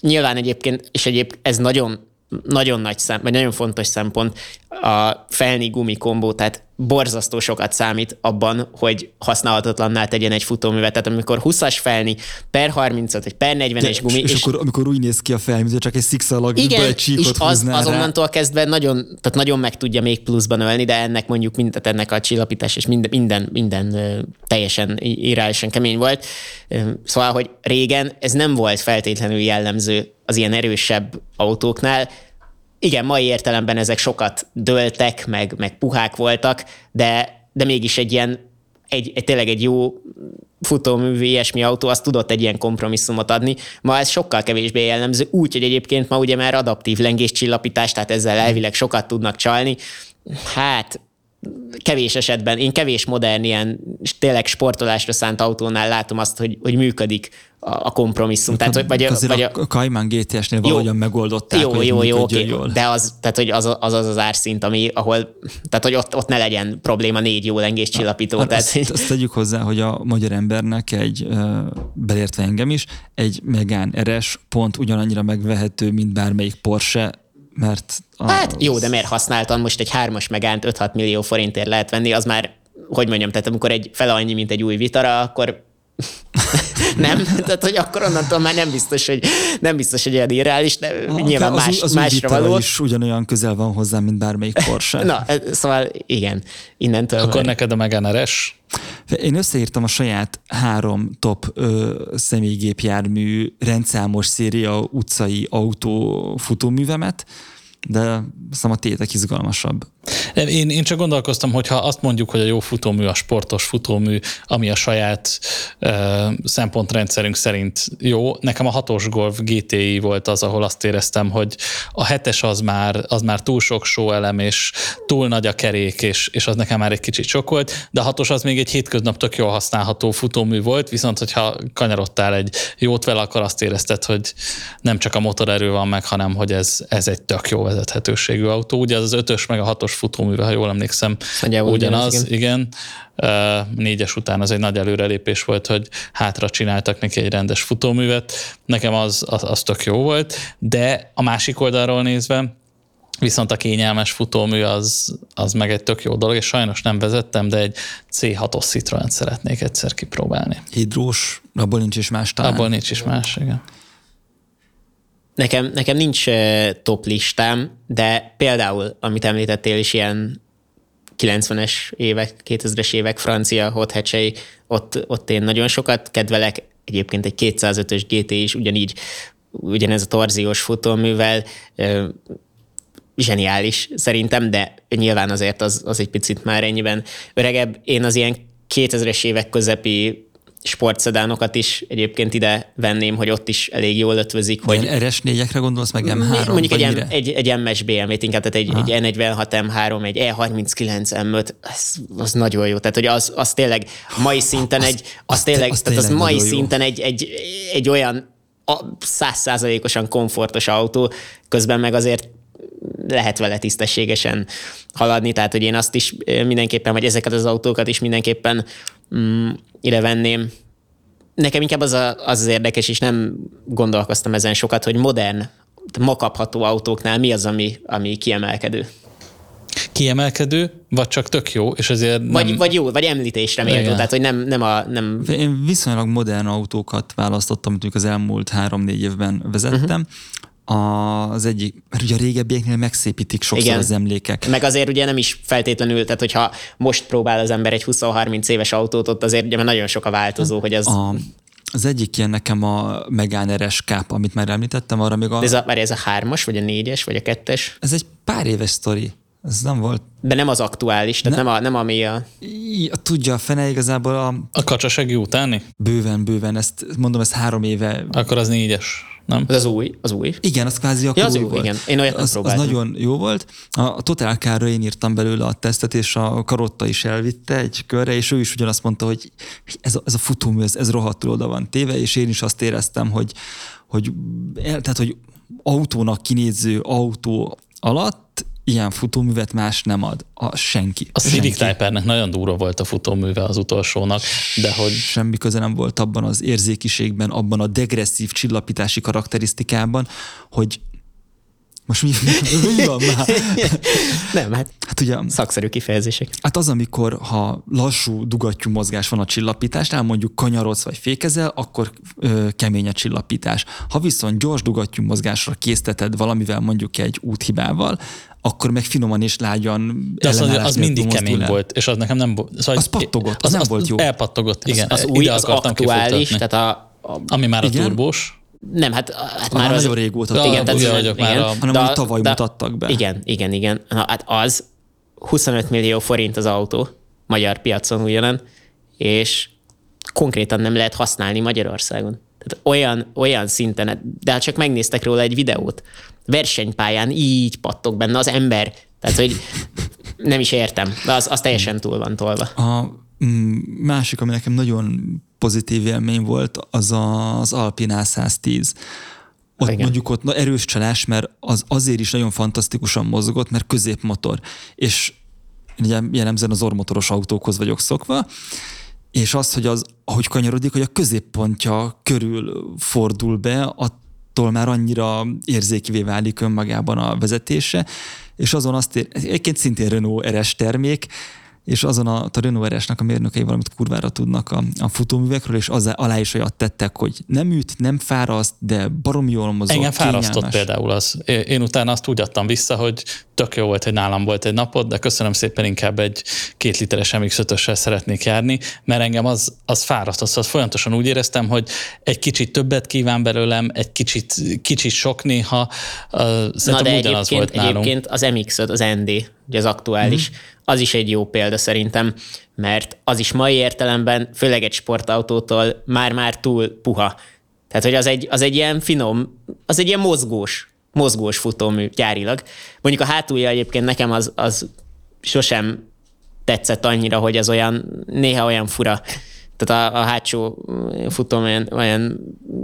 nyilván egyébként, és egyébként ez nagyon nagyon nagy szem, vagy nagyon fontos szempont. A felni gumi kombó, tehát borzasztó sokat számít abban, hogy használhatatlanná tegyen egy futóművet. Tehát amikor 20-as felni, per 35 vagy per 40-es gumi. És, és, akkor, amikor úgy néz ki a fel, mint csak egy szikszalag, igen, egy csíkot és az, az azonnantól kezdve nagyon, tehát nagyon meg tudja még pluszban ölni, de ennek mondjuk mind, tehát ennek a csillapítás és minden, minden, minden teljesen irányosan kemény volt. Szóval, hogy régen ez nem volt feltétlenül jellemző az ilyen erősebb autóknál, igen, mai értelemben ezek sokat döltek, meg, meg puhák voltak, de, de mégis egy ilyen, egy, egy, tényleg egy jó futóművű ilyesmi autó, az tudott egy ilyen kompromisszumot adni. Ma ez sokkal kevésbé jellemző, úgy, egyébként ma ugye már adaptív lengéscsillapítás, tehát ezzel elvileg sokat tudnak csalni. Hát kevés esetben, én kevés modern ilyen tényleg sportolásra szánt autónál látom azt, hogy, hogy működik a, kompromisszum. Tehát, hogy, vagy, azért vagy a, a Cayman GTS-nél valahogyan megoldották, jó, hogy jó, jó, oké, jól. de az, tehát, hogy az, az, az az árszint, ami, ahol, tehát, hogy ott, ott ne legyen probléma négy jó lengés csillapító. Hát tehát, azt, azt, tegyük hozzá, hogy a magyar embernek egy, belértve engem is, egy Megán RS pont ugyanannyira megvehető, mint bármelyik Porsche, mert... Az... Hát jó, de miért használtan most egy hármas megánt 5-6 millió forintért lehet venni, az már, hogy mondjam, tehát amikor egy fel annyi, mint egy új Vitara, akkor [laughs] nem? Tehát, hogy akkor onnantól már nem biztos, hogy, nem biztos, hogy olyan irreális, de a, nyilván az, más, az másra való. is ugyanolyan közel van hozzá, mint bármelyik Porsche. Na, szóval igen, innentől. Akkor van. neked a Megane RS? Én összeírtam a saját három top ö, személygépjármű rendszámos széria utcai autó futóművemet, de hiszem a tétek izgalmasabb. Én, én csak gondolkoztam, hogy ha azt mondjuk, hogy a jó futómű a sportos futómű, ami a saját uh, szempontrendszerünk szerint jó, nekem a hatos Golf GTI volt az, ahol azt éreztem, hogy a hetes az már, az már túl sok elem, és túl nagy a kerék, és, és az nekem már egy kicsit sok volt, de a hatos az még egy hétköznap tök jól használható futómű volt, viszont hogyha kanyarodtál egy jót vele, akkor azt érezted, hogy nem csak a motorerő van meg, hanem hogy ez, ez egy tök jó vezethetőségű autó. Ugye az az ötös meg a hatos futóműve, ha jól emlékszem, Nagyjából ugyanaz, ugyanaz, igen. igen. Négyes után az egy nagy előrelépés volt, hogy hátra csináltak neki egy rendes futóművet. Nekem az, az, az tök jó volt, de a másik oldalról nézve, Viszont a kényelmes futómű az, az meg egy tök jó dolog, és sajnos nem vezettem, de egy C6-os Citroen szeretnék egyszer kipróbálni. Hidrós, abból nincs is más talán. Abból nincs is más, igen. Nekem, nekem nincs top listám, de például, amit említettél is, ilyen 90-es évek, 2000-es évek francia hothecsei, ott, ott én nagyon sokat kedvelek, egyébként egy 205-ös GT is ugyanígy, ugyanez a torziós futóművel, zseniális szerintem, de nyilván azért az, az egy picit már ennyiben öregebb. Én az ilyen 2000-es évek közepi sportszedánokat is egyébként ide venném, hogy ott is elég jól ötvözik. Hogy RS4-ekre gondolsz, meg M3? Mondjuk egy, egy, egy MS BMW-t inkább, tehát egy, egy E46 M3, egy E39 M5, az, az nagyon jó. Tehát, hogy az, az tényleg mai szinten egy, az, az tényleg, az, tehát az mai szinten egy, egy, egy olyan százszázalékosan komfortos autó, közben meg azért lehet vele tisztességesen haladni, tehát hogy én azt is mindenképpen, vagy ezeket az autókat is mindenképpen mm, ide venném. Nekem inkább az, a, az az érdekes, és nem gondolkoztam ezen sokat, hogy modern, ma kapható autóknál mi az, ami, ami kiemelkedő kiemelkedő, vagy csak tök jó, és ezért nem... Vagy, vagy jó, vagy említésre méltó, tehát hogy nem, nem a... Nem... Én viszonylag modern autókat választottam, amit az elmúlt három-négy évben vezettem. Uh-huh az egyik, mert ugye a régebbieknél megszépítik sokszor Igen. az emlékek. Meg azért ugye nem is feltétlenül, tehát hogyha most próbál az ember egy 20-30 éves autót, ott azért ugye nagyon sok a változó, hogy az... A, az egyik ilyen nekem a Megane RS Cup, amit már említettem, arra még a... De ez a, ez a hármas, vagy a négyes, vagy a kettes? Ez egy pár éves sztori. Ez nem volt. De nem az aktuális, tehát nem, nem, a, nem ami a... I, tudja, a fene igazából a... A kacsasegi utáni? Bőven, bőven, ezt mondom, ez három éve. Akkor az négyes nem? Az új, az új. Igen, az kvázi akkor ja, az új, volt. Igen. Én olyat az, az nagyon jó volt. A Total car én írtam belőle a tesztet, és a Karotta is elvitte egy körre, és ő is ugyanazt mondta, hogy ez a, ez a futómű, ez, ez rohadtul oda van téve, és én is azt éreztem, hogy, hogy, tehát, hogy autónak kinéző autó alatt ilyen futóművet más nem ad a senki. A Civic Type-nek nagyon durva volt a futóműve az utolsónak, de hogy... Semmi köze nem volt abban az érzékiségben, abban a degresszív csillapítási karakterisztikában, hogy Most mi, [laughs] mi van már? [laughs] Nem, hát, Hát ugye, szakszerű kifejezések. hát az, amikor ha lassú, dugattyú mozgás van a csillapításnál, mondjuk kanyarodsz vagy fékezel, akkor ö, kemény a csillapítás. Ha viszont gyors dugattyú mozgásra készteted valamivel, mondjuk egy úthibával, akkor meg finoman és lágyan De az, az mindig kemény el. volt, és az nekem nem volt. Szóval Az pattogott, az nem volt jó. Elpattogott, igen. Az, az új, az aktuális, tehát a, a Ami már a Igen? turbós. nem, hát, hát Már már az, nagyon régóta Ja, igen, tehát, vagyok már igen, a- Hanem, de- tavaly de- mutattak be. Igen, igen, igen. Na, hát az 25 millió forint az autó, magyar piacon ugyanen, és konkrétan nem lehet használni Magyarországon. Tehát olyan, olyan szinten, de hát csak megnéztek róla egy videót, versenypályán így pattog benne az ember. Tehát, hogy nem is értem, de az, az teljesen túl van tolva. A mm, másik, ami nekem nagyon pozitív élmény volt, az a, az Alpina 110. Ott Igen. mondjuk ott na, erős csalás, mert az azért is nagyon fantasztikusan mozgott, mert középmotor. És ugye jellemzően az ormotoros autókhoz vagyok szokva, és az, hogy az, ahogy kanyarodik, hogy a középpontja körül fordul be, attól már annyira érzékivé válik önmagában a vezetése, és azon azt ér, egyébként szintén Renault RS termék, és azon a, a Renault a mérnökei valamit kurvára tudnak a, a futóművekről, és az, alá is olyat tettek, hogy nem üt, nem fáraszt, de barom jól mozog, Engem fárasztott például az. Én utána azt úgy adtam vissza, hogy tök jó volt, hogy nálam volt egy napot, de köszönöm szépen inkább egy két literes mx 5 szeretnék járni, mert engem az, az fárasztott. Szóval folyamatosan úgy éreztem, hogy egy kicsit többet kíván belőlem, egy kicsit, kicsit sok néha. Uh, Na Szerintem de ugyanaz egyébként, volt nálunk. egyébként az MX-5, az ND, ugye az aktuális, Mhm. Az is egy jó példa szerintem, mert az is mai értelemben, főleg egy sportautótól már-már túl puha. Tehát, hogy az egy, az egy ilyen finom, az egy ilyen mozgós, mozgós futómű gyárilag. Mondjuk a hátulja egyébként nekem az, az sosem tetszett annyira, hogy az olyan, néha olyan fura. Tehát a, a hátsó futóm olyan, olyan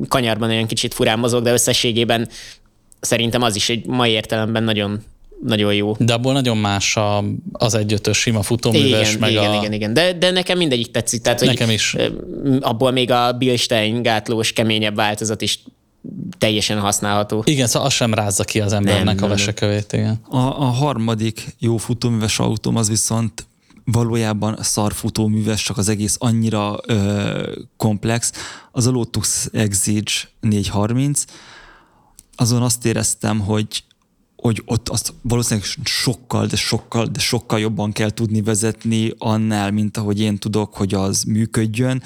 kanyarban olyan kicsit furán mozog, de összességében szerintem az is egy mai értelemben nagyon, nagyon jó. De abból nagyon más a, az egyötös sima futóműves, Igen, meg igen, a... igen, igen. De, de nekem mindegyik tetszik. Tehát, hogy Nekem is. ö, Abból még a Bilstein gátlós, keményebb változat is teljesen használható. Igen, szóval az sem rázza ki az embernek Nem, a nem, nem. vesekövét, igen. A, a harmadik jó futóműves autóm az viszont valójában szar futóműves, csak az egész annyira ö, komplex. Az a Lotus Exige 430. Azon azt éreztem, hogy hogy ott azt valószínűleg sokkal, de sokkal, de sokkal jobban kell tudni vezetni annál, mint ahogy én tudok, hogy az működjön.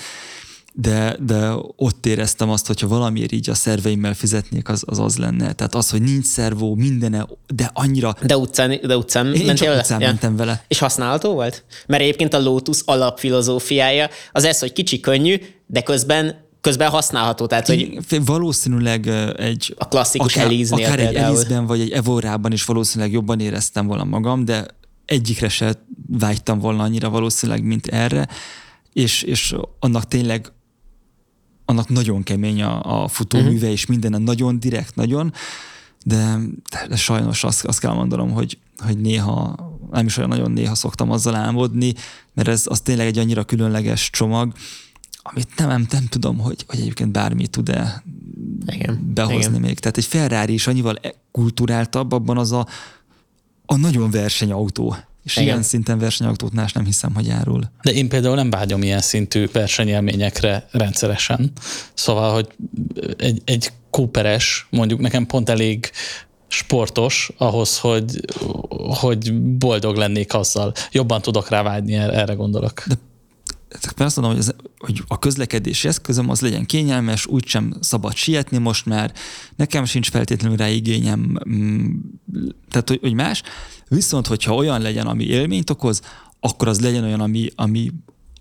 De, de ott éreztem azt, hogyha valamiért így a szerveimmel fizetnék, az az, az lenne. Tehát az, hogy nincs szervó, mindene, de annyira... De utcán, de utcán Én mentél vele? utcán mentem vele. És használható volt? Mert egyébként a Lotus alapfilozófiája az ez, hogy kicsi, könnyű, de közben, közben használható. Tehát, hogy valószínűleg egy... A klasszikus akár, Elise-nél Akár egy. Elise-ben, vagy egy Evorában is valószínűleg jobban éreztem volna magam, de egyikre se vágytam volna annyira valószínűleg, mint erre, és, és annak tényleg annak nagyon kemény a, a futóműve, uh-huh. és minden nagyon direkt, nagyon, de, de sajnos azt, azt kell mondanom, hogy, hogy néha, nem is olyan nagyon néha szoktam azzal álmodni, mert ez az tényleg egy annyira különleges csomag, amit nem, nem, nem tudom, hogy, hogy egyébként bármi tud-e Igen, behozni igen. még. Tehát egy Ferrari is annyival kulturáltabb, abban az a, a nagyon versenyautó. És Igen. ilyen szinten versenyautót más nem hiszem, hogy árul. De én például nem vágyom ilyen szintű versenyélményekre rendszeresen. Szóval, hogy egy, egy Cooperes mondjuk nekem pont elég sportos ahhoz, hogy, hogy boldog lennék azzal. Jobban tudok rá vágyni, erre erre gondolok. De Mert azt mondom, hogy, ez, hogy a közlekedési eszközöm az legyen kényelmes, úgysem szabad sietni most már, nekem sincs feltétlenül rá igényem, mm, tehát hogy, hogy más. Viszont, hogyha olyan legyen, ami élményt okoz, akkor az legyen olyan, ami, ami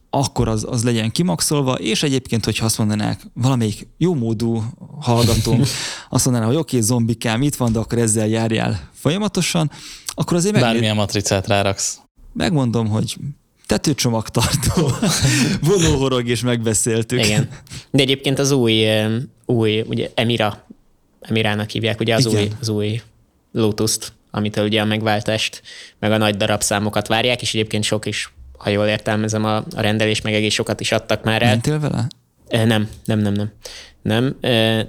akkor az, az legyen kimaxolva, és egyébként, hogyha azt mondanák, valamelyik jó módú hallgatónk [laughs] azt mondaná, hogy oké, okay, zombikám, itt van, de akkor ezzel járjál folyamatosan, akkor azért megné- bármilyen matricát ráraksz. megmondom, hogy tetőcsomagtartó, [laughs] vonóhorog, és megbeszéltük. Igen. De egyébként az új, új ugye Emira, Emirának hívják, ugye az Igen. új, az új Lotus-t, amitől ugye a megváltást, meg a nagy darabszámokat várják, és egyébként sok is, ha jól értelmezem a, a rendelés, meg egész sokat is adtak már el. Mentél vele? Nem, nem, nem, nem. Nem,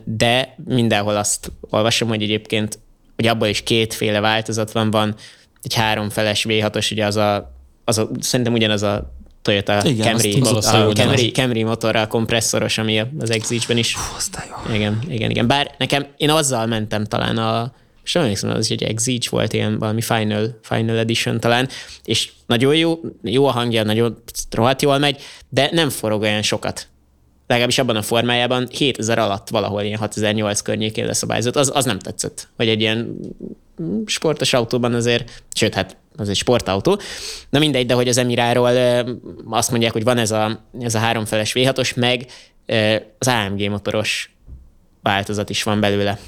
de mindenhol azt olvasom, hogy egyébként ugye abból is kétféle változat van, van egy háromfeles V6-os, ugye az a, az a szerintem ugyanaz a Toyota Igen, Camry, azt a tudod, Camry, Camry motorral kompresszoros, ami az Exige-ben is. Hú, jó. Igen, igen, igen. Bár nekem, én azzal mentem talán a, sem emlékszem, az egy Exige volt, ilyen valami Final, Final Edition talán, és nagyon jó, jó a hangja, nagyon rohadt jól megy, de nem forog olyan sokat. Legalábbis abban a formájában 7000 alatt valahol ilyen 6008 környékén leszabályozott, az, az nem tetszett, hogy egy ilyen sportos autóban azért, sőt, hát az egy sportautó. Na mindegy, de hogy az Emiráról azt mondják, hogy van ez a, ez a háromfeles V6-os, meg az AMG motoros változat is van belőle.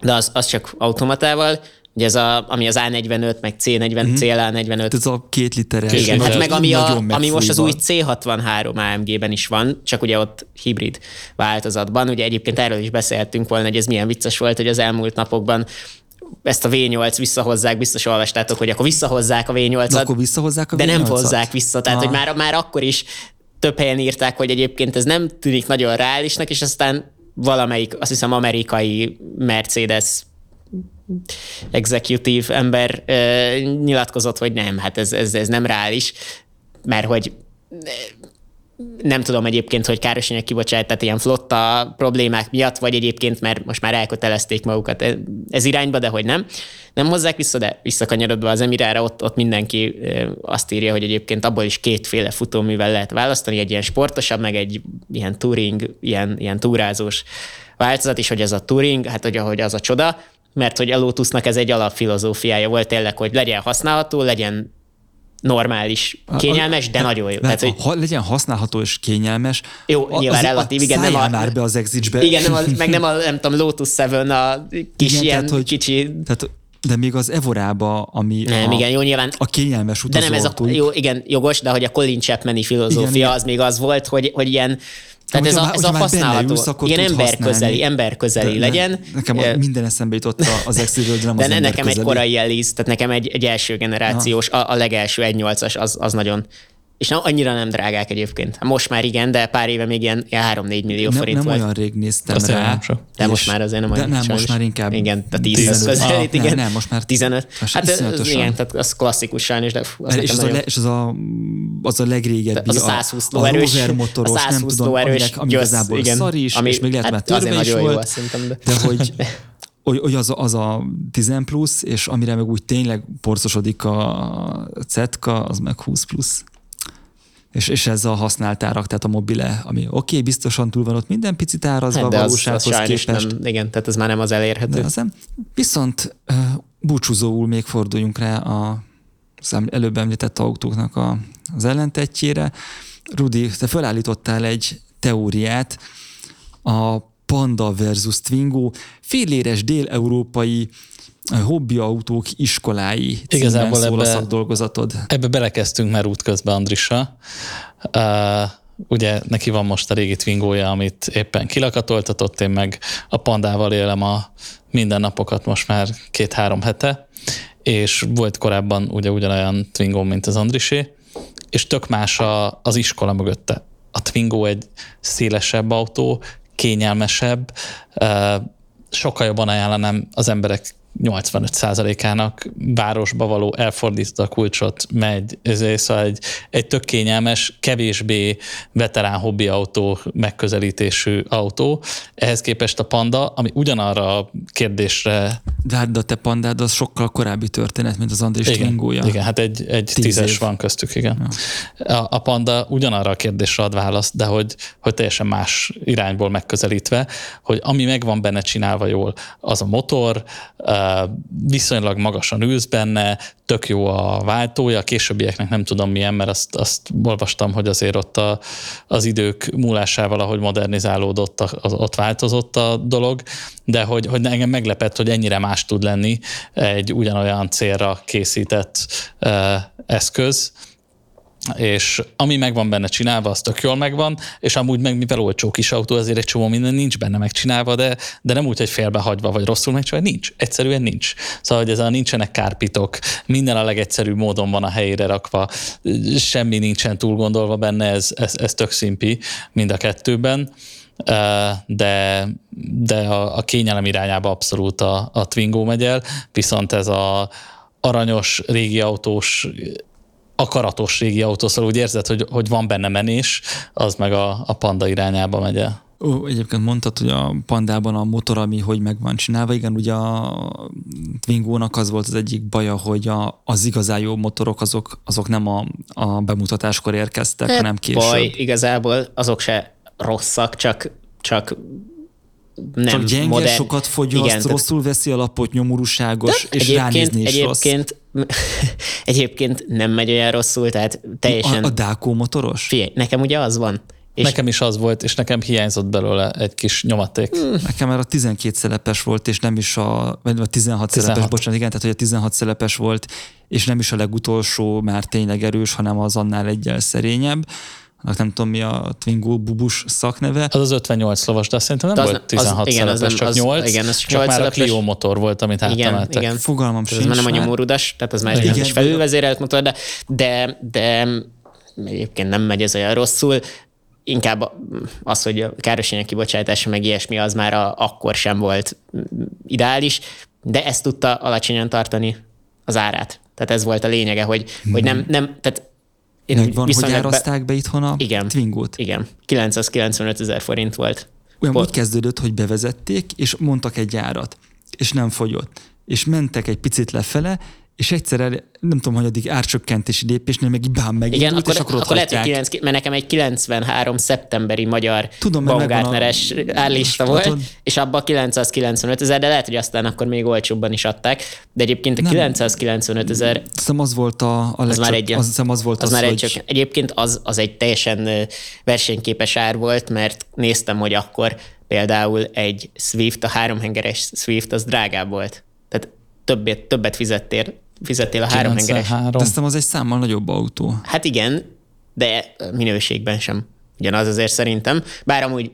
De az, az csak automatával, Ugye ez a, ami az A45, meg C40, mm-hmm. CLA45. Ez a két literes. Igen, hát meg ami, a, ami most az új C63 AMG-ben is van, csak ugye ott hibrid változatban. Ugye egyébként erről is beszéltünk volna, hogy ez milyen vicces volt, hogy az elmúlt napokban ezt a V8 visszahozzák, biztos olvastátok, hogy akkor visszahozzák a V8-at. De akkor visszahozzák a V8-at? De nem hozzák vissza, tehát hogy már, már akkor is több helyen írták, hogy egyébként ez nem tűnik nagyon reálisnak, és aztán valamelyik, azt hiszem amerikai Mercedes executive ember uh, nyilatkozott, hogy nem, hát ez, ez, ez nem reális, mert hogy nem tudom egyébként, hogy károsanyag kibocsát, tehát ilyen flotta problémák miatt, vagy egyébként, mert most már elkötelezték magukat e, ez irányba, de hogy nem. Nem hozzák vissza, de visszakanyarodva az Emirára, ott, ott mindenki azt írja, hogy egyébként abból is kétféle futóművel lehet választani, egy ilyen sportosabb, meg egy ilyen touring, ilyen, ilyen túrázós változat, és hogy ez a touring, hát hogy ahogy az a csoda, mert hogy a Lotusnak ez egy alapfilozófiája volt tényleg, hogy legyen használható, legyen normális, kényelmes, de nagyon jó. Tehát, hogy ha legyen használható és kényelmes. Jó, nyilván relatív, igen, nem a... már be az exit Igen, nem a, meg nem a, nem tudom, Lotus 7, a kis igen, ilyen tehát, hogy, kicsi... Tehát, de még az Evorába, ami nem, a, igen, jó, nyilván, a kényelmes utazó De nem ez a, jó, igen, jogos, de hogy a Colin Chapmani filozófia igen, az még az volt, hogy, hogy ilyen tehát ez a, ez a használható, ülsz, ilyen emberközeli, emberközeli legyen. Nekem a, minden eszembe jutott az de nem de az ne, nekem egy korai Elise, tehát nekem egy, egy első generációs, a, a legelső 1.8-as, az, az nagyon és nem, annyira nem drágák egyébként. Most már igen, de pár éve még ilyen, ilyen 3-4 millió nem, forint nem volt. Nem olyan rég néztem Azt rá. Nem. De most már azért nem olyan. De nem, most már inkább Igen, a 10 közelít, igen. Nem, nem, most már 15. Hát ez, igen, tehát az klasszikus sajnos, de fú, az és, az a, le, és az a, az a legrégebbi, az a 120 lóerős, a motoros, a 120 nem tudom, aminek, ami igazából igen, szar is, ami, és még lehet, hát törve is volt, de [laughs] hogy hogy az, az a 10 plusz, és amire meg úgy tényleg porcosodik a cetka, az meg 20 plusz és, és ez a használt árak, tehát a mobile, ami oké, okay, biztosan túl van ott minden picit árazva hát, de a valósághoz az, az képest. Nem, igen, tehát ez már nem az elérhető. De az nem. Viszont búcsúzóul még forduljunk rá a, az előbb említett autóknak a, az ellentetjére. Rudi, te felállítottál egy teóriát, a Panda versus Twingo, féléres dél-európai hobbiautók iskolái Igazából szól ebbe, a szakdolgozatod. Ebbe belekezdtünk már útközben Andrissa. Uh, ugye neki van most a régi Twingója, amit éppen kilakatoltatott, én meg a pandával élem a mindennapokat most már két-három hete, és volt korábban ugye ugyanolyan Twingo, mint az Andrisé, és tök más a, az iskola mögötte. A Twingo egy szélesebb autó, kényelmesebb, sokkal jobban ajánlanám az emberek 85%-ának városba való elfordított a kulcsot megy. Ez szóval egy, egy tök kényelmes, kevésbé veterán hobbi autó megközelítésű autó. Ehhez képest a Panda, ami ugyanarra a kérdésre... De hát de a te pandád az sokkal korábbi történet, mint az Andris igen, Twingója. Igen, hát egy, egy Tíz tízes év. van köztük, igen. Ja. A, a Panda ugyanarra a kérdésre ad választ, de hogy, hogy teljesen más irányból megközelítve, hogy ami meg van benne csinálva jól, az a motor, viszonylag magasan ülsz benne, tök jó a váltója, a későbbieknek nem tudom milyen, mert azt, azt olvastam, hogy azért ott a, az idők múlásával, ahogy modernizálódott, az, ott változott a dolog, de hogy, hogy engem meglepett, hogy ennyire más tud lenni egy ugyanolyan célra készített eszköz, és ami megvan benne csinálva, az tök jól megvan, és amúgy meg mivel olcsó kis autó, azért egy csomó minden nincs benne megcsinálva, de, de nem úgy, hogy félbehagyva, vagy rosszul megcsinálva, nincs. Egyszerűen nincs. Szóval, hogy ez a nincsenek kárpitok, minden a legegyszerűbb módon van a helyére rakva, semmi nincsen túl gondolva benne, ez, ez, ez tök szimpi mind a kettőben de, de a, a kényelem irányába abszolút a, a Twingo megy el, viszont ez a aranyos, régi autós akaratos régi autó, szóval úgy érzed, hogy, hogy van benne menés, az meg a, a panda irányába megy el. Ó, egyébként mondtad, hogy a pandában a motor, ami hogy meg van csinálva, igen, ugye a Twingo-nak az volt az egyik baja, hogy a, az igazán jó motorok azok, azok nem a, a bemutatáskor érkeztek, hanem később. Baj, igazából azok se rosszak, csak, csak nem Csak gyenge, modern. sokat fogyaszt, Igen, rosszul veszi a lapot, nyomorúságos, és egyébként, ránézni is egyébként, rossz. [laughs] egyébként nem megy olyan rosszul, tehát teljesen... A, a Dákó motoros? Figyelj, nekem ugye az van. És nekem is az volt, és nekem hiányzott belőle egy kis nyomaték. Hmm. Nekem már a 12 szelepes volt, és nem is a, vagy a 16, 16 szelepes, bocsánat, igen, tehát hogy a 16 szelepes volt, és nem is a legutolsó már tényleg erős, hanem az annál egyel szerényebb nem tudom mi a Twingo bubus szakneve. Az az 58 lovas, de azt szerintem nem az, volt 16 az, igen, az nem, csak az, 8, igen, az csak 8 már a Clio motor volt, amit átemeltek. Igen, Fogalmam sincs. Ez már nem a nyomórudas, tehát az már egy kis felülvezérelt motor, de, de, de egyébként nem megy ez olyan rosszul inkább az, hogy a károsanyag kibocsátása meg ilyesmi, az már a, akkor sem volt ideális, de ezt tudta alacsonyan tartani az árát. Tehát ez volt a lényege, hogy, hogy nem, nem, tehát én Megvan, hogy árazták be, be itthon a igen, Twingo-t? Igen, 995 ezer forint volt. Olyan Pont. úgy kezdődött, hogy bevezették, és mondtak egy árat, és nem fogyott. És mentek egy picit lefele, és egyszer nem tudom, hogy addig árcsökkentési lépésnél meg bám meg. Igen, akkor, és akkor, akkor lehet, hogy 9, mert nekem egy 93 szeptemberi magyar Tudom, Baumgartneres a... árlista volt, és abban 995 ezer, de lehet, hogy aztán akkor még olcsóbban is adták. De egyébként a nem. 995 ezer... Hiszem az volt a, a az már egy, az, az, volt az, az már hogy... egy csak, Egyébként az, az egy teljesen versenyképes ár volt, mert néztem, hogy akkor például egy Swift, a háromhengeres Swift, az drágább volt. Tehát többet, többet fizettél fizettél a három hengeres. Aztán az egy számmal nagyobb autó. Hát igen, de minőségben sem. Ugyanaz azért szerintem. Bár amúgy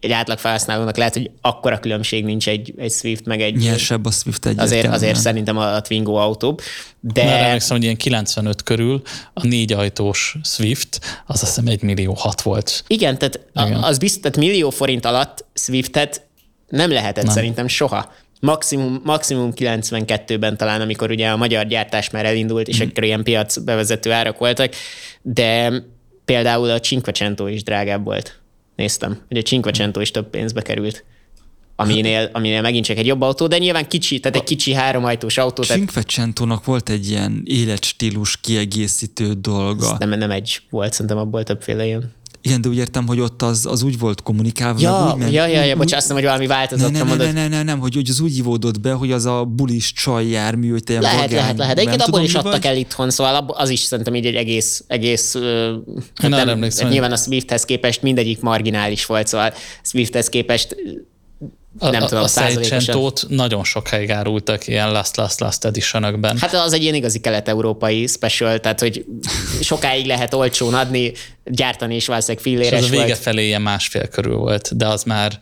egy átlag felhasználónak lehet, hogy akkora különbség nincs egy, egy Swift, meg egy... Nyersebb a Swift egy. Azért, azért szerintem a, a Twingo autó. De... Már emlékszem, hogy ilyen 95 körül a négy ajtós Swift, az azt hiszem egy millió hat volt. Igen, tehát Igen. az biztos, tehát millió forint alatt Swiftet nem lehetett nem. szerintem soha maximum, maximum 92-ben talán, amikor ugye a magyar gyártás már elindult, és mm. akkor ilyen piac bevezető árak voltak, de például a Cinquecento is drágább volt. Néztem, hogy a Cinquecento is több pénzbe került. Aminél, aminél megint csak egy jobb autó, de nyilván kicsi, tehát egy kicsi háromajtós autó. Cinquecentónak volt egy ilyen életstílus kiegészítő dolga. nem, nem egy volt, szerintem abból többféle ilyen. Igen, de úgy értem, hogy ott az, az úgy volt kommunikálva. Ja, úgy, mert, ja, ja, ja, bocsánat, hogy valami változattra ne, ne, mondod. Ne, ne, ne, nem, hogy, hogy az úgy ivódott be, hogy az a bulis csaj jármű, hogy te Lehet, vagán, lehet, lehet. Egyébként abból is adtak el itthon, szóval az is szerintem így egy egész, egész Én nem, nem nyilván a Swifthez képest mindegyik marginális volt, szóval Swifthez képest nem a, tudom, a százalékosan. nagyon sokáig árultak ilyen Last Last Last edition Hát az egy ilyen igazi kelet-európai special, tehát hogy sokáig lehet olcsón adni, gyártani is valószínűleg filléres És az a vége volt. felé ilyen másfél körül volt, de az már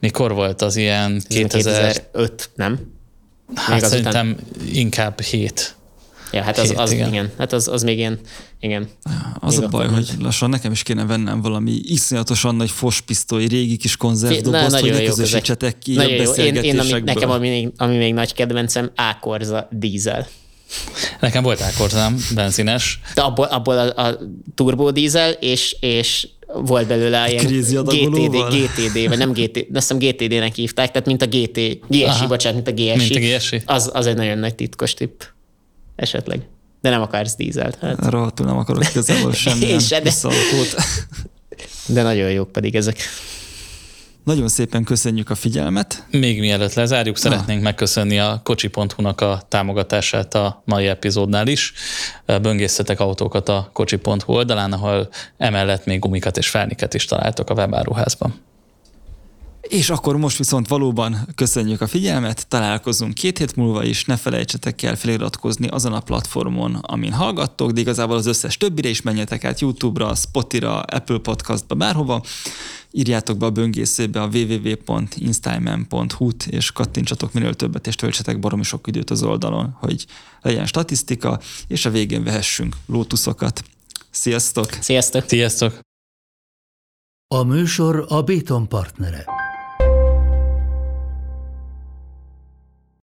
mikor volt az ilyen 2000... 2005, nem? Hát Még szerintem inkább 7. Ja, hát az, az, igen. igen. Hát az, az még ilyen, igen. Az még a baj, hogy lassan nekem is kéne vennem valami iszonyatosan nagy fospisztoly, régi kis konzervdobozt, hogy ne közösítsetek ki nagyon a jó. Én, én ami, nekem ami, ami még nagy kedvencem, Ákorza dízel. Nekem volt Ákorzám, benzines. De abból, abból a, a turbo dízel, és, és volt belőle ilyen GTD, GTD, vagy nem GTD, azt hiszem GTD-nek hívták, tehát mint a GT, GSI, Aha. bocsánat, mint a GSI. Mint a GSI. Az, az egy nagyon nagy titkos tipp esetleg. De nem akarsz dízelt. Hát. Rohadtul nem akarok igazából [laughs] semmilyen se, de... [laughs] de nagyon jók pedig ezek. Nagyon szépen köszönjük a figyelmet. Még mielőtt lezárjuk, ah. szeretnénk megköszönni a kocsi.hu-nak a támogatását a mai epizódnál is. Böngészetek autókat a kocsi.hu oldalán, ahol emellett még gumikat és felniket is találtok a webáruházban. És akkor most viszont valóban köszönjük a figyelmet, találkozunk két hét múlva is, ne felejtsetek el feliratkozni azon a platformon, amin hallgattok, de igazából az összes többire is menjetek át YouTube-ra, Spotify-ra, Apple Podcastba, bárhova. Írjátok be a böngészőbe a www.instagram.hu-t, és kattintsatok minél többet, és töltsetek baromi sok időt az oldalon, hogy legyen statisztika, és a végén vehessünk lótuszokat. Sziasztok! Sziasztok! Sziasztok! A műsor a Béton partnere.